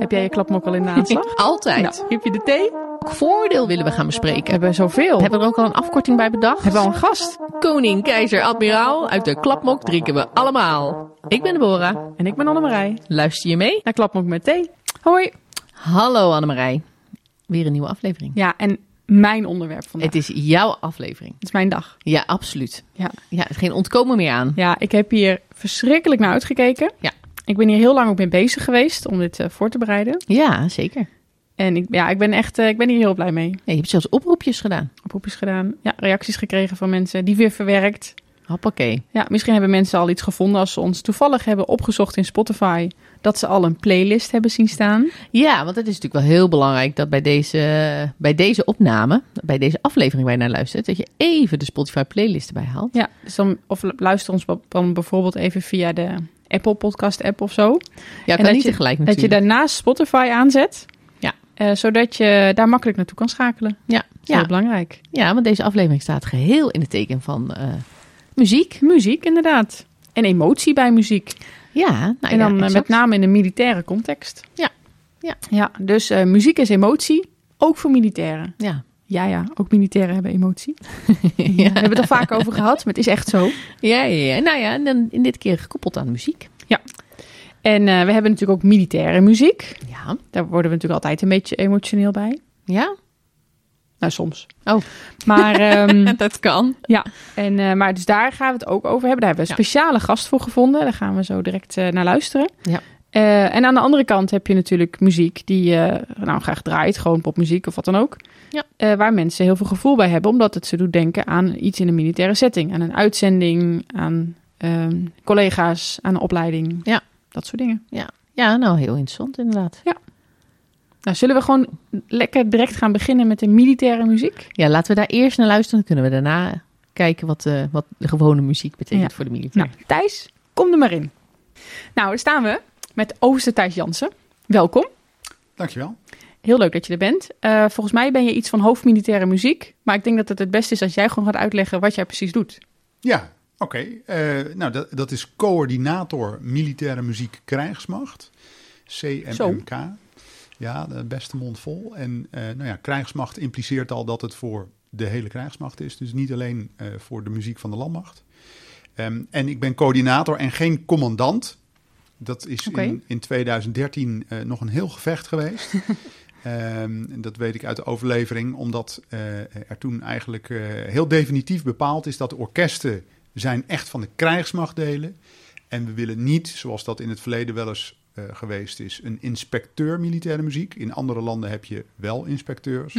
Heb jij je klapmok al in de aanslag? Altijd. Nou, heb je de thee? Welk voordeel willen we gaan bespreken? We hebben zoveel. Hebben we er ook al een afkorting bij bedacht? Hebben we al een gast? Koning, keizer, admiraal, uit de klapmok drinken we allemaal. Ik ben Deborah. En ik ben Annemarij. Luister je mee? Naar klapmok met thee. Hoi. Hallo Annemarij. Weer een nieuwe aflevering. Ja, en mijn onderwerp vandaag. Het is jouw aflevering. Het is mijn dag. Ja, absoluut. Ja. Ja, geen ontkomen meer aan. Ja, ik heb hier verschrikkelijk naar uitgekeken. Ja. Ik ben hier heel lang ook mee bezig geweest om dit eh, voor te bereiden. Ja, zeker. En ik, ja, ik ben echt, eh, ik ben hier heel blij mee. Ja, je hebt zelfs oproepjes gedaan. Oproepjes gedaan. Ja, reacties gekregen van mensen. Die weer verwerkt. Hoppakee. Ja, misschien hebben mensen al iets gevonden als ze ons toevallig hebben opgezocht in Spotify. Dat ze al een playlist hebben zien staan. Ja, want het is natuurlijk wel heel belangrijk dat bij deze, bij deze opname, bij deze aflevering waar je naar luistert, dat je even de Spotify playlist erbij haalt. Ja, dus dan, of luister ons dan bijvoorbeeld even via de Apple Podcast app of zo. Ja, En kan dat niet je- tegelijk Dat je natuurlijk. daarnaast Spotify aanzet. Ja. Eh, zodat je daar makkelijk naartoe kan schakelen. Ja, Dat is heel belangrijk. ja, want deze aflevering staat geheel in het teken van eh, muziek. Muziek, inderdaad. En emotie bij muziek. Ja, nou en dan ja, eh, met name in de militaire context. Ja. Ja. Ja, dus muziek is emotie, ook voor militairen. Ja. Ja, ja, ook militairen hebben emotie. ja. We hebben het er vaak over gehad, maar het is echt zo. Ja, ja, ja. Nou ja, en dan in dit keer gekoppeld aan muziek. En eh, we hebben natuurlijk ook militaire muziek. Ja. Daar worden we natuurlijk altijd een beetje emotioneel bij. Ja? Nou, soms. Oh. Maar, ehm, dat kan. ja, en, eh, maar dus daar gaan we het ook over hebben. Daar hebben we een Ja. speciale gast voor gevonden. Daar gaan we zo direct eh, naar luisteren. Ja. Eh, en aan de andere kant heb je natuurlijk muziek die nou graag draait. Gewoon popmuziek of wat dan ook. Ja. Eh, waar mensen heel veel gevoel bij hebben. Omdat het ze doet denken aan iets in een militaire setting. Aan een uitzending, aan ehm, collega's, aan een opleiding. Ja. Dat soort dingen. Ja, nou heel interessant inderdaad. Nou, zullen we gewoon lekker direct gaan beginnen met de militaire muziek? Ja, laten we daar eerst naar luisteren. Dan kunnen we daarna kijken wat, eh, wat de gewone muziek betekent Ja. voor de militair. Nou, Thijs, kom er maar in. Nou, daar staan we met overste Thijs Jansen. Welkom. Dankjewel. Heel leuk dat je er bent. Eh, volgens mij ben je iets van hoofdmilitaire muziek. Maar ik denk dat het het beste is als jij gewoon gaat uitleggen wat jij precies doet. Ja, oké. Eh, nou, dat, dat is coördinator militaire muziek krijgsmacht. CMMK. Ja, de beste mond vol. En eh, nou ja, krijgsmacht impliceert al dat het voor de hele krijgsmacht is. Dus niet alleen voor de muziek van de landmacht. Ehm, en ik ben coördinator en geen commandant. Dat is in, in 2013 eh, nog een heel gevecht geweest. Ehm, dat weet ik uit de overlevering, omdat eh, er toen eigenlijk eh, heel definitief bepaald is dat de orkesten zijn echt van de krijgsmacht delen. En we willen niet, zoals dat in het verleden wel eens geweest is, een inspecteur militaire muziek. In andere landen heb je wel inspecteurs.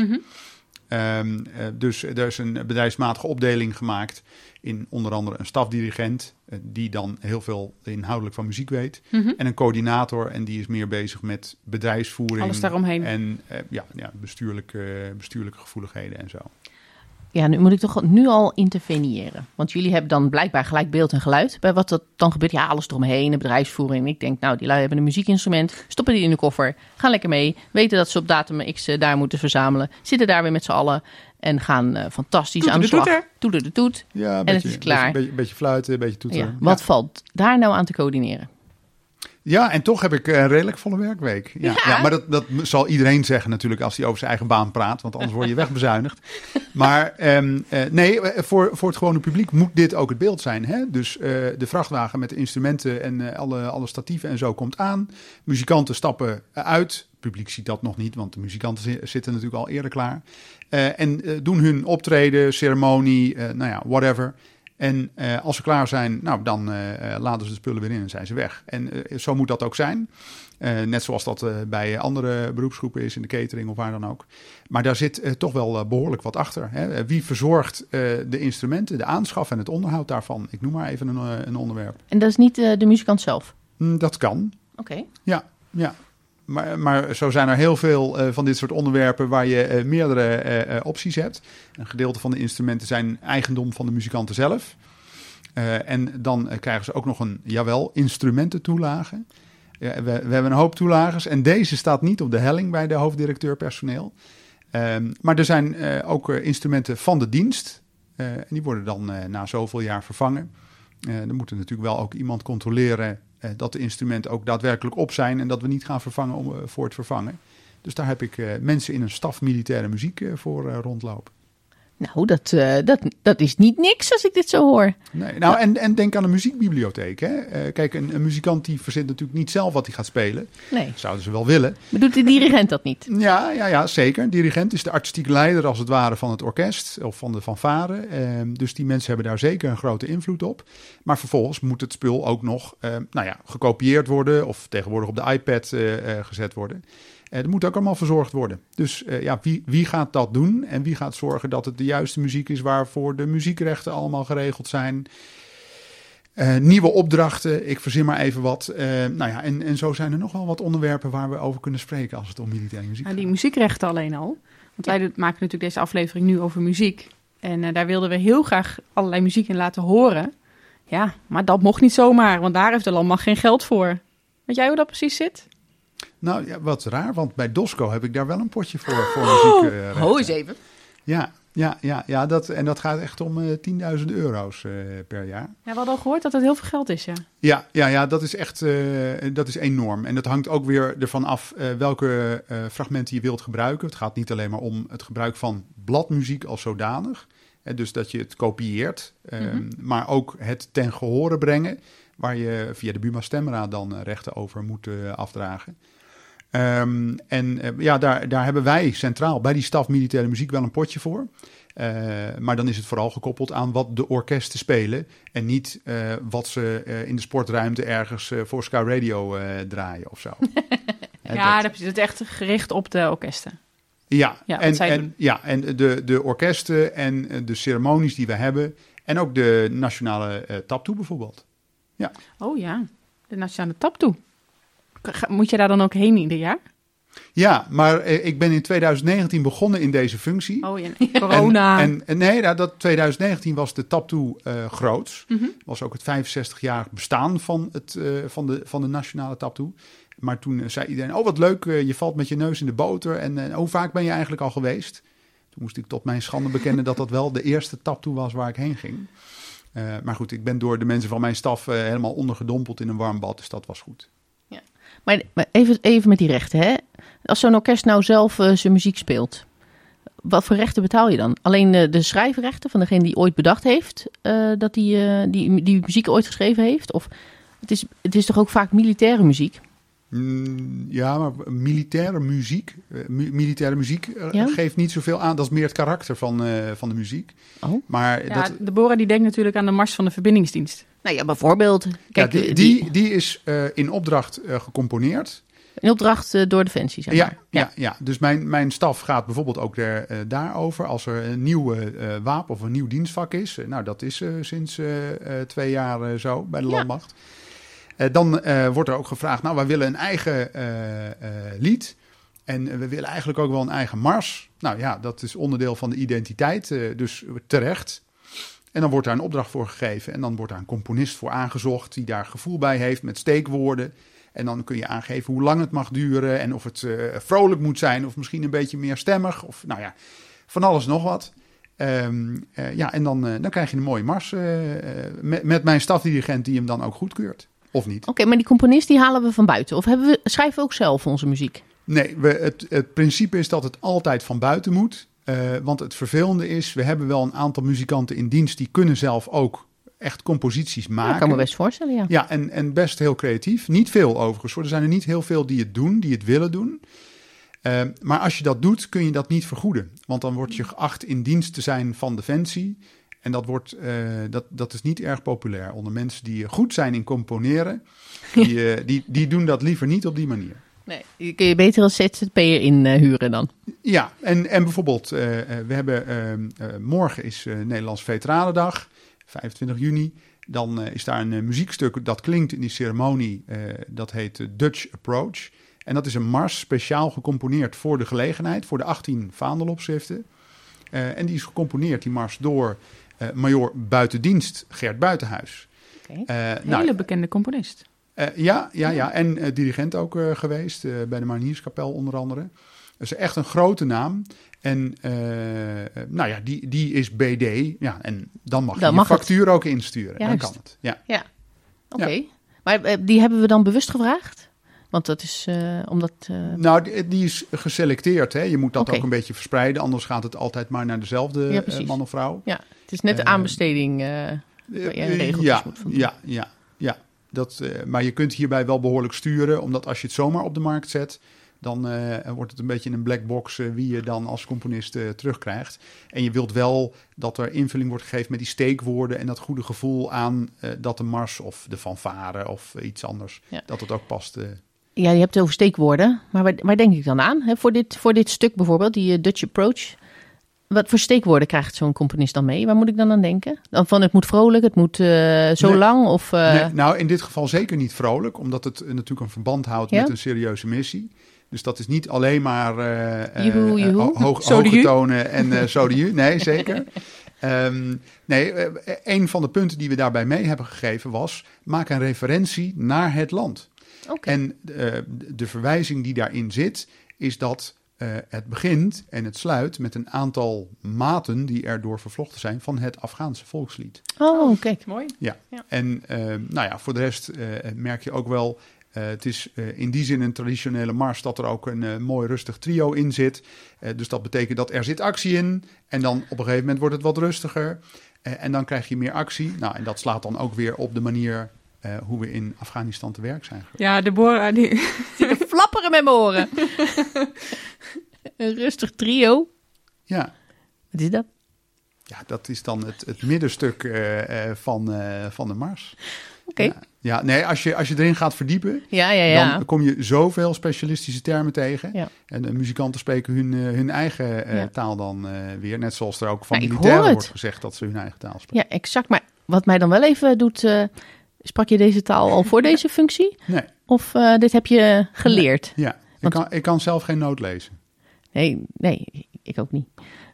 Ehm, eh, dus er is een bedrijfsmatige opdeling gemaakt in onder andere een stafdirigent, eh, die dan heel veel inhoudelijk van muziek weet. En een coördinator, en die is meer bezig met bedrijfsvoering. Alles daaromheen. En eh, ja, ja bestuurlijke, bestuurlijke gevoeligheden en zo. Ja, nu moet ik toch nu al interveneren. Want jullie hebben dan blijkbaar gelijk beeld en geluid. Bij wat dat dan gebeurt, ja, alles eromheen, de bedrijfsvoering. Ik denk, nou, die lui hebben een muziekinstrument. Stoppen die in de koffer, gaan lekker mee. Weten dat ze op datum X eh, daar moeten verzamelen. Zitten daar weer met z'n allen en gaan eh, fantastisch aan de slag. Toeter de toet. Ja, een En het beetje- is klaar. Een beetje, beetje fluiten, een beetje toeteren. Ja. Wat valt daar nou aan te coördineren? Ja, en toch heb ik een redelijk volle werkweek. Ja, Ja. ja. maar dat, dat zal iedereen zeggen natuurlijk als hij over zijn eigen baan praat, want anders word je wegbezuinigd. Maar ehm, eh, nee, eh, voor, voor het gewone publiek moet dit ook het beeld zijn. Hè? Dus eh, de vrachtwagen met de instrumenten en eh, alle, alle statieven en zo komt aan. Muzikanten stappen uit. Het publiek ziet dat nog niet, want de muzikanten zi- zitten natuurlijk al eerder klaar. Eh, en eh, doen hun optreden, ceremonie, eh, nou ja, whatever. En eh, als ze klaar zijn, nou, dan eh, eh, laden ze de spullen weer in en zijn ze weg. En zo moet dat ook zijn. Net zoals dat bij andere beroepsgroepen is, in de catering of waar dan ook. Maar daar zit toch wel eh, behoorlijk wat achter. Hè? Wie verzorgt de instrumenten, de aanschaf en het onderhoud daarvan? Ik noem maar even een, een onderwerp. En dat is niet de muzikant zelf. Hm, dat kan, Oké. ja. ja. Maar, maar zo zijn er heel veel eh, van dit soort onderwerpen waar je eh, meerdere eh, opties hebt. Een gedeelte van de instrumenten zijn eigendom van de muzikanten zelf. En dan krijgen ze ook nog een, jawel, instrumententoelage. Ja, we, hebben een hoop toelages en deze staat niet op de helling bij de hoofddirecteur personeel. Ehm, maar er zijn ook instrumenten van de dienst. En die worden dan na zoveel jaar vervangen. Eh dan moet er natuurlijk wel ook iemand controleren dat de instrumenten ook daadwerkelijk op zijn en dat we niet gaan vervangen om, eh, voor het vervangen. Dus daar heb ik eh, mensen in een staf militaire muziek eh, voor eh, rondlopen. Nou, dat, eh, dat, dat is niet niks als ik dit zo hoor. Nee, nou, en, en denk aan een muziekbibliotheek. Hè? Eh, kijk, een, een muzikant die verzint natuurlijk niet zelf wat hij gaat spelen. Nee. Zouden ze wel willen. Maar doet de dirigent dat niet? Ja, ja, ja, zeker. Dirigent is de artistiek leider als het ware van het orkest of van de fanfare. Ehm, dus die mensen hebben daar zeker een grote invloed op. Maar vervolgens moet het spul ook nog ehm, nou ja, gekopieerd worden of tegenwoordig op de iPad eh, gezet worden. Eh, dat moet ook allemaal verzorgd worden. Dus eh, ja, wie, wie gaat dat doen? En wie gaat zorgen dat het de juiste muziek is waarvoor de muziekrechten allemaal geregeld zijn? Eh, nieuwe opdrachten, ik verzin maar even wat. Eh, nou ja, en, en zo zijn er nog wel wat onderwerpen waar we over kunnen spreken als het om militaire muziek Nou, gaat. die muziekrechten alleen al. Want wij maken natuurlijk deze aflevering nu over muziek. En eh, daar wilden we heel graag allerlei muziek in laten horen. Ja, maar dat mocht niet zomaar, want daar heeft de landmacht geen geld voor. Weet jij hoe dat precies zit? Nou, ja, wat raar, want bij Dosco heb ik daar wel een potje voor, voor muziek. eh, Ho eens even. Ja, ja, ja, ja dat, en dat gaat echt om eh 10.000 euro's eh, per jaar. Ja, we hadden al gehoord dat het heel veel geld is, ja. Ja, ja, ja dat is echt eh, dat is enorm. En dat hangt ook weer ervan af eh, welke eh, fragmenten je wilt gebruiken. Het gaat niet alleen maar om het gebruik van bladmuziek als zodanig. Eh, dus dat je het kopieert, eh, maar ook het ten gehore brengen. Waar je via de Buma Stemra dan rechten over moet afdragen. Ehm, en eh, ja, daar, daar hebben wij centraal bij die staf militaire muziek wel een potje voor. Eh, maar dan is het vooral gekoppeld aan wat de orkesten spelen. En niet eh, wat ze in de sportruimte ergens voor Sky Radio draaien of zo. Ja, dat- is het echt gericht op de orkesten. ja, Ja, en, en, ja, en de, de orkesten en de ceremonies die we hebben. En ook de nationale taptoe bijvoorbeeld. Oh ja, de Nationale Taptoe. Moet je daar dan ook heen ieder jaar? Ja, maar eh, ik ben in 2019 begonnen in deze functie. Oh ja, corona. En, en, en nee, nou, dat 2019 was de taptoe eh groots. Mhm. Was ook het 65-jarig bestaan van, het, eh, van, de, van de nationale taptoe. Maar toen zei iedereen, oh wat leuk, je valt met je neus in de boter. En eh, hoe vaak ben je eigenlijk al geweest? Toen moest ik tot mijn schande bekennen dat dat wel de eerste taptoe was waar ik heen ging. Maar goed, ik ben door de mensen van mijn staf helemaal ondergedompeld in een warm bad, dus dat was goed. Maar, maar even, even met die rechten, hè? Als zo'n orkest nou zelf eh, zijn muziek speelt, wat voor rechten betaal je dan? Alleen eh, de schrijfrechten van degene die ooit bedacht heeft eh, dat die, eh, die, die muziek ooit geschreven heeft? Of het is, het is toch ook vaak militaire muziek? Mm, ja, maar militaire muziek, mu- militaire muziek Ja? geeft niet zoveel aan. Dat is meer het karakter van, eh, van de muziek. Oh. Maar ja, dat, Deborah die denkt natuurlijk aan de Mars van de Verbindingsdienst. Nou ja, bijvoorbeeld. Kijk, ja, die, eh, die, die is eh, in opdracht eh, gecomponeerd. in opdracht door Defensie, zeg Ja, maar. ja. Ja, dus mijn, mijn staf gaat bijvoorbeeld ook daar, daarover. Als er een nieuw eh, wapen of een nieuw dienstvak is. Nou, dat is sinds twee jaar zo bij de Ja. landmacht. Dan wordt er ook gevraagd, nou, wij willen een eigen lied. En we willen eigenlijk ook wel een eigen mars. Nou ja, dat is onderdeel van de identiteit, dus terecht. En dan wordt daar een opdracht voor gegeven. En dan wordt daar een componist voor aangezocht die daar gevoel bij heeft met steekwoorden. En dan kun je aangeven hoe lang het mag duren en of het eh, vrolijk moet zijn of misschien een beetje meer stemmig. Of nou ja, van alles nog wat. Ehm, eh, ja, en dan, eh, dan krijg je een mooie mars met, met mijn stafdirigent die hem dan ook goedkeurt. Of niet? Oké, maar die componist die halen we van buiten. Of hebben we, schrijven we ook zelf onze muziek? Nee, we, het, het principe is dat het altijd van buiten moet. Eh, want het vervelende is, we hebben wel een aantal muzikanten in dienst die kunnen zelf ook echt composities Ja, maken. ik kan me best voorstellen, ja. Ja, en, en best heel creatief. Niet veel overigens. hoor. Er zijn er niet heel veel die het doen, die het willen doen. Eh, maar als je dat doet, kun je dat niet vergoeden. Want dan word je geacht in dienst te zijn van Defensie. En dat, wordt, eh, dat, dat is niet erg populair onder mensen die goed zijn in componeren. Die, eh, die, die doen dat liever niet op die manier. Nee, die kun je beter als ZZP'er inhuren dan. Ja, en, en bijvoorbeeld, eh, eh, we hebben eh, eh, morgen is eh, Nederlands Veteranendag, 25 juni. Dan eh, is daar een eh, muziekstuk dat klinkt in die ceremonie. eh, dat heet eh, Dutch Approach. En dat is een mars speciaal gecomponeerd voor de gelegenheid, voor de 18 vaandelopschriften. Eh, en die is gecomponeerd, die mars, door eh major buitendienst Gert Buitenhuis. Oké. Eh, Een nou, hele bekende componist. Eh, ja, ja, ja, en eh, dirigent ook eh, geweest, bij de Marinierskapel onder andere. Dat is echt een grote naam. En nou ja, die, die is BD. Ja, en dan mag Dan je mag je het. factuur ook insturen. Dan kan het. Ja. Oké. Maar die hebben we dan bewust gevraagd? Want dat is omdat. Nou, die, die is geselecteerd. Hè? Je moet dat ook een beetje verspreiden. Anders gaat het altijd maar naar dezelfde Ja, man of vrouw. ja, het is net de aanbesteding. Waar Eh, regeltjes ja, moet ja, ja, ja. Dat, eh, maar je kunt hierbij wel behoorlijk sturen. Omdat als je het zomaar op de markt zet... dan eh, wordt het een beetje een black box... eh, wie je dan als componist terugkrijgt. En je wilt wel dat er invulling wordt gegeven met die steekwoorden... en dat goede gevoel aan dat de mars of de fanfare of iets anders... Ja. dat het ook past. Ja, je hebt het over steekwoorden. Maar waar, waar denk ik dan aan? Voor, dit, voor dit stuk bijvoorbeeld, die Dutch Approach. Wat voor steekwoorden krijgt zo'n componist dan mee? Waar moet ik dan aan denken? Dan van het moet vrolijk, het moet eh, zo Nee. lang? Of, eh, Nee, nou, in dit geval zeker niet vrolijk... omdat het eh, natuurlijk een verband houdt Ja? met een serieuze missie... Dus dat is niet alleen maar Joehoe, joehoe. ho- hoog, hoge tonen en zo. Nee, zeker. Ehm, nee, een van de punten die we daarbij mee hebben gegeven was... maak een referentie naar het land. Oké. En de verwijzing die daarin zit, is dat eh, het begint en het sluit met een aantal maten die erdoor vervlochten zijn van het Afghaanse volkslied. Oh, kijk. Mooi. Ja. Ja. En eh, nou ja, voor de rest eh, merk je ook wel. eh, het is eh, in die zin een traditionele mars dat er ook een mooi rustig trio in zit. Eh, dus dat betekent dat er zit actie in. En dan op een gegeven moment wordt het wat rustiger. Eh, en dan krijg je meer actie. Nou, en dat slaat dan ook weer op de manier eh, hoe we in Afghanistan te werk zijn. Ja, Deborah, die, Zit te flapperen met mijn oren. Een rustig trio. Ja, Wat is dat? ja dat is dan het, het middenstuk eh, eh, van, eh, van de mars. Oké. Ja, ja, nee, als je, als je erin gaat verdiepen, Ja, ja, ja. Dan kom je zoveel specialistische termen tegen. Ja. En de muzikanten spreken hun, hun eigen eh, Ja. taal dan eh, weer. Net zoals er ook van militairen wordt gezegd dat ze hun eigen taal spreken. Ja, exact. Maar wat mij dan wel even doet... eh, sprak je deze taal al voor deze functie? Nee, Of eh, dit heb je geleerd? ja. Ik, Want- kan, ik kan zelf geen noot lezen. Nee, nee, ik ook niet.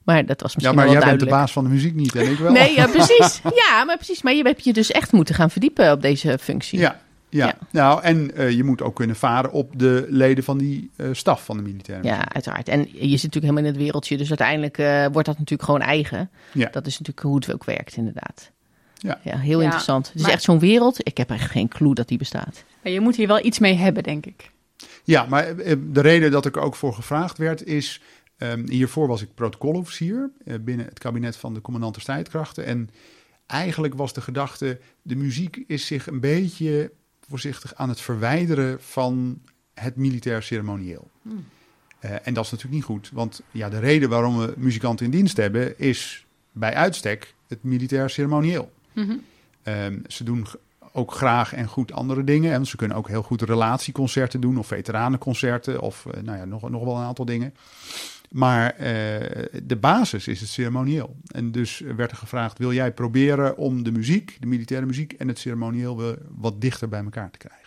Maar dat was Ja, misschien maar wel jij bent de baas van de muziek niet en ik wel. Nee, ja, precies. Ja, maar precies. Maar je hebt je dus echt moeten gaan verdiepen op deze functie. Ja, ja. Ja. nou en eh, je moet ook kunnen varen op de leden van die eh, staf van de militaire Ja, uiteraard. En je zit natuurlijk helemaal in het wereldje, dus uiteindelijk wordt dat natuurlijk gewoon eigen. Ja. Dat is natuurlijk hoe het ook werkt, inderdaad. Ja. heel Ja, interessant. Het is maar- echt zo'n wereld. Ik heb echt geen clue dat die bestaat. Ja, je moet hier wel iets mee hebben, denk ik. Ja, maar eh, de reden dat ik er ook voor gevraagd werd is... ehm, hiervoor was ik protocolofficier eh, binnen het kabinet van de commandant der strijdkrachten. En eigenlijk was de gedachte, de muziek is zich een beetje voorzichtig aan het verwijderen van het militair ceremonieel. Eh, en dat is natuurlijk niet goed, want ja, de reden waarom we muzikanten in dienst hebben is bij uitstek het militair ceremonieel. Ehm, ze doen ook graag en goed andere dingen. En ze kunnen ook heel goed relatieconcerten doen of veteranenconcerten of eh, nou ja, nog, nog wel een aantal dingen. Maar eh, de basis is het ceremonieel. En dus werd er gevraagd, wil jij proberen om de muziek, de militaire muziek en het ceremonieel weer wat dichter bij elkaar te krijgen?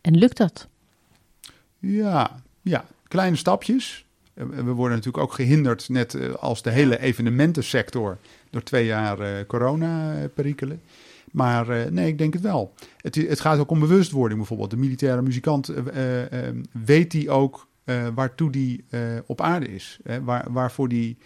En lukt dat? Ja, ja, kleine stapjes. Eh, We worden natuurlijk ook gehinderd, net als de hele evenementensector, door twee jaar eh, corona-perikelen. Maar eh, nee, ik denk het wel. Het, het gaat ook om bewustwording bijvoorbeeld. De militaire muzikant, eh, eh, eh, weet die ook eh, waartoe die eh, op aarde is? Hè? Waar, waarvoor die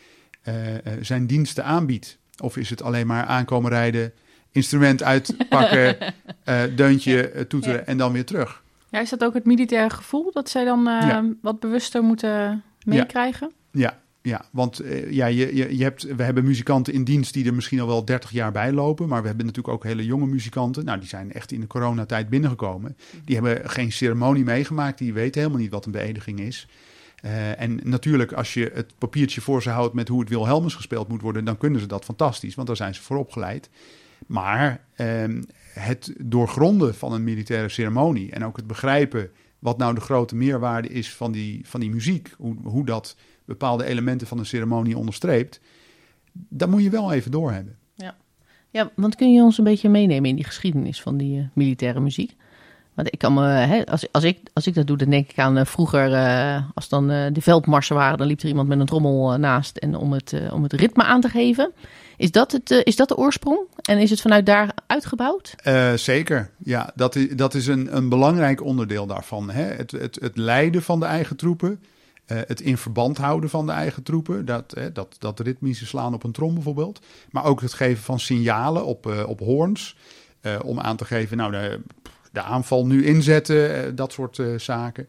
eh, eh, zijn diensten aanbiedt? Of is het alleen maar aankomen rijden, instrument uitpakken, eh, deuntje eh, toeteren Ja. en dan weer terug? Ja, is dat ook het militaire gevoel dat zij dan eh, Ja. wat bewuster moeten meekrijgen? Ja, ja want eh, ja, je, je, je hebt, we hebben muzikanten in dienst die er misschien al wel 30 jaar bij lopen. Maar we hebben natuurlijk ook hele jonge muzikanten. Nou, die zijn echt in de coronatijd binnengekomen. Die hebben geen ceremonie meegemaakt. Die weten helemaal niet wat een beëdiging is. Eh, en natuurlijk, als je het papiertje voor ze houdt met hoe het Wilhelmus gespeeld moet worden, dan kunnen ze dat fantastisch, want daar zijn ze voor opgeleid. Maar ehm, het doorgronden van een militaire ceremonie en ook het begrijpen wat nou de grote meerwaarde is van die, van die muziek, hoe, hoe dat bepaalde elementen van een ceremonie onderstreept, dat moet je wel even doorhebben. Ja, want kun je ons een beetje meenemen in die geschiedenis van die eh, militaire muziek? Want ik kan me, hè, als, als, ik, als ik dat doe, dan denk ik aan eh, vroeger, eh, als dan de veldmarsen waren, dan liep er iemand met een trommel naast en om het, om het ritme aan te geven. Is dat, het, is dat de oorsprong? En is het vanuit daar uitgebouwd? Zeker, ja, dat is, dat is een, een belangrijk onderdeel daarvan. Hè? Het, het, het leiden van de eigen troepen, eh, het in verband houden van de eigen troepen, dat, hè, dat, dat ritmische slaan op een trom bijvoorbeeld, maar ook het geven van signalen op, eh, op hoorns. eh, om aan te geven, nou, de, de aanval nu inzetten, eh, dat soort eh, zaken.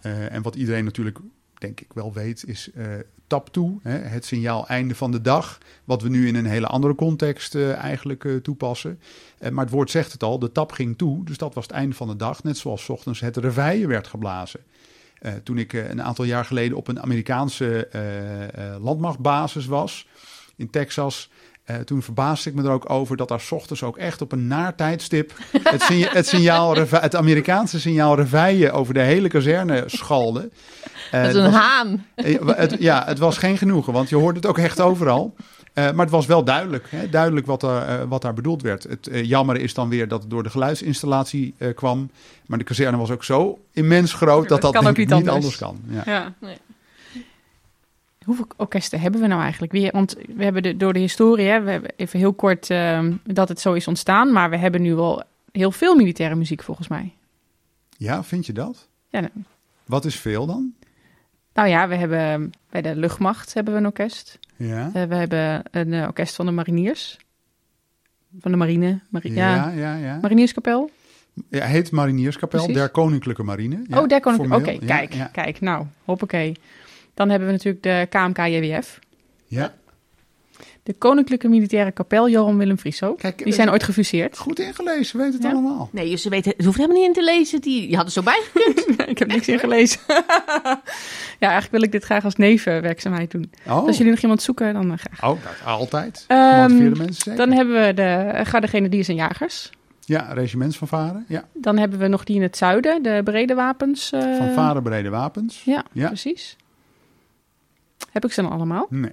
Eh, en wat iedereen natuurlijk, denk ik wel weet, is eh tap toe, het signaal einde van de dag, wat we nu in een hele andere context eh, eigenlijk eh, toepassen. Eh, maar het woord zegt het al, de tap ging toe, dus dat was het einde van de dag, net zoals ochtends het reveille werd geblazen. Eh, toen ik eh, een aantal jaar geleden op een Amerikaanse eh, landmachtbasis was in Texas. toen verbaasde ik me er ook over dat daar 's ochtends ook echt op een naar tijdstip het, signa- het, signaal, het Amerikaanse signaal reveille over de hele kazerne schalde. Dat is het een was- haan. het, ja, het was geen genoegen, want je hoorde het ook echt overal. Eh, maar het was wel duidelijk, hè, duidelijk wat, er, eh, wat daar bedoeld werd. Het eh, jammer is dan weer dat het door de geluidsinstallatie eh, kwam. Maar de kazerne was ook zo immens groot dat Dat niet niet anders. anders kan. Ja. Ja. Nee. Hoeveel orkesten hebben we nou eigenlijk? Want we hebben de, door de historie, hè, we hebben even heel kort ehm, dat het zo is ontstaan. Maar we hebben nu wel heel veel militaire muziek volgens mij. ja, vind je dat? Ja, Wat is veel dan? Nou ja, we hebben bij de luchtmacht hebben we een orkest. Ja, Eh, we hebben een eh, orkest van de mariniers. Van de marine. Mari- ja. ja, ja. ja. Marinierskapel. Ja, heet Marinierskapel Precies. der Koninklijke Marine. Ja, oh, daar kon ik. Oké, kijk, kijk. Nou, hoppakee. Dan hebben we natuurlijk de KMK-JWF. ja. De Koninklijke Militaire Kapel Johan Willem Frieso. Kijk, Die zijn ooit gefuseerd. goed ingelezen, weet het Ja. allemaal. Nee, ze weten, het hoeft helemaal niet in te lezen. Die, je had er zo bij. ik heb niks in gelezen. ja, eigenlijk wil ik dit graag als nevenwerkzaamheid doen. Oh, Als jullie nog iemand zoeken, dan eh, graag. oh dat, altijd. Gemotiveerde mensen zeker. Dan hebben we de Garde Grenadiers en Jagers. Ja, regiments van varen. Ja, Dan hebben we nog die in het zuiden, de brede wapens. eh, van varen brede wapens. Ja, Ja. precies. Heb ik ze dan allemaal? Nee.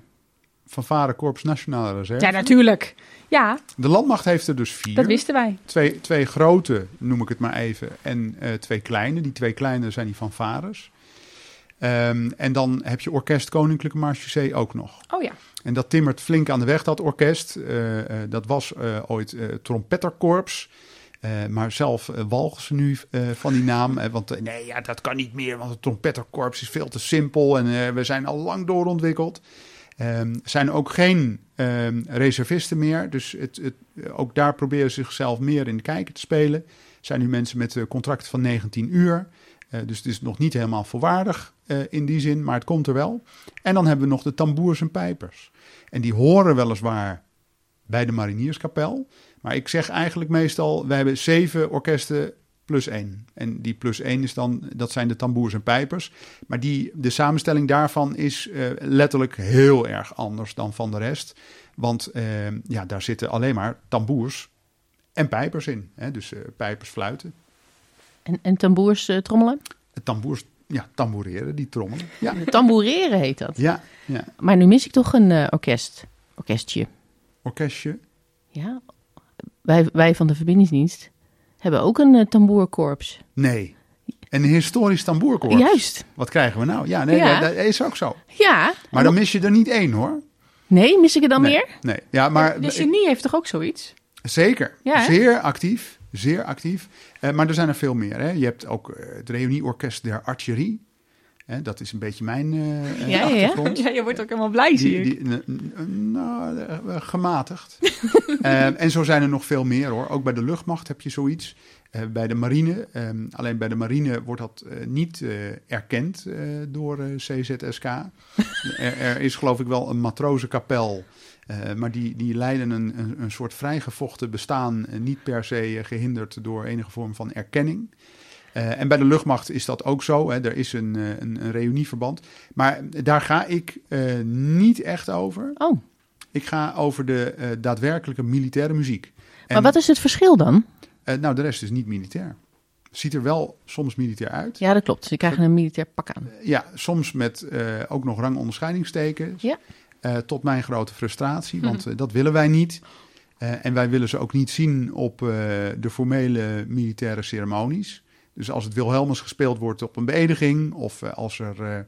Van Varen Korps Nationale Reserve. Ja, natuurlijk. Ja, De landmacht heeft er dus vier. dat wisten wij. Twee, twee grote, noem ik het maar even, en eh, twee kleine. Die twee kleine zijn die van Vares. Ehm, en dan heb je Orkest Koninklijke Marchusee ook nog. Oh ja. En dat timmert flink aan de weg, dat orkest. Eh, eh, dat was ooit trompetterkorps. Maar zelf uh, walgen ze nu van die naam. Want nee, ja, dat kan niet meer, want het trompetterkorps is veel te simpel. En we zijn al lang doorontwikkeld. Er zijn ook geen ehm, reservisten meer. Dus het, het, ook daar proberen ze zichzelf meer in de kijker te spelen. Zijn nu mensen met een contract van 19 uur. Uh, dus het is nog niet helemaal volwaardig uh, in die zin, maar het komt er wel. En dan hebben we nog de tamboers en pijpers. En die horen weliswaar bij de marinierskapel. Maar ik zeg eigenlijk meestal, we hebben zeven orkesten plus één. En die plus één is dan, dat zijn de tamboers en pijpers. Maar die, de samenstelling daarvan is uh, letterlijk heel erg anders dan van de rest. Want uh, ja, daar zitten alleen maar tamboers en pijpers in. Hè? Dus uh, pijpers fluiten. En, en tamboers trommelen? Tamboers, ja, tamboureren, die trommelen. Ja. Tamboureren heet dat. Ja, ja. Maar nu mis ik toch een orkest. Orkestje. Orkestje. Ja. Wij, wij van de verbindingsdienst hebben ook een uh, tamboerkorps. Nee. Een historisch tamboerkorps. Juist. Wat krijgen we nou? Ja, nee, Ja. dat is ook zo. Ja. Maar dan mis je er niet één hoor. Nee, mis ik er dan nee, meer? Nee, ja, maar... De genie heeft toch ook zoiets? Zeker. Ja, zeer actief. Zeer actief. Uh, maar er zijn er veel meer. Hè. Je hebt ook uh, het Reunieorkest der Artillerie. Hè, dat is een beetje mijn uh, ja, ja, achtergrond. Ja, je wordt ook helemaal blij, zie die, ik. die, nou, gematigd. uh, en zo zijn er nog veel meer hoor. Ook bij de luchtmacht heb je zoiets. Uh, bij de marine. Um, alleen bij de marine wordt dat uh, niet erkend door CZSK. er, er, is geloof ik wel een matrozenkapel. Uh, maar die, die leiden een, een, een soort vrijgevochten bestaan, uh, niet per se gehinderd door enige vorm van erkenning. Uh, en bij de luchtmacht is dat ook zo. Hè. Er is een, een, een reunieverband. Maar daar ga ik niet echt over. Oh. Ik ga over de daadwerkelijke militaire muziek. En, maar wat is het verschil dan? nou, de rest is niet militair. Ziet er wel soms militair uit. Ja, dat klopt. Ze krijgen een militair pak aan. Ja, soms met ook nog rangonderscheidingstekens. Ja. Uh, tot mijn grote frustratie, want uh, dat willen wij niet. Uh, en wij willen ze ook niet zien op de formele militaire ceremonies. Dus als het Wilhelmus gespeeld wordt op een beëdiging of als er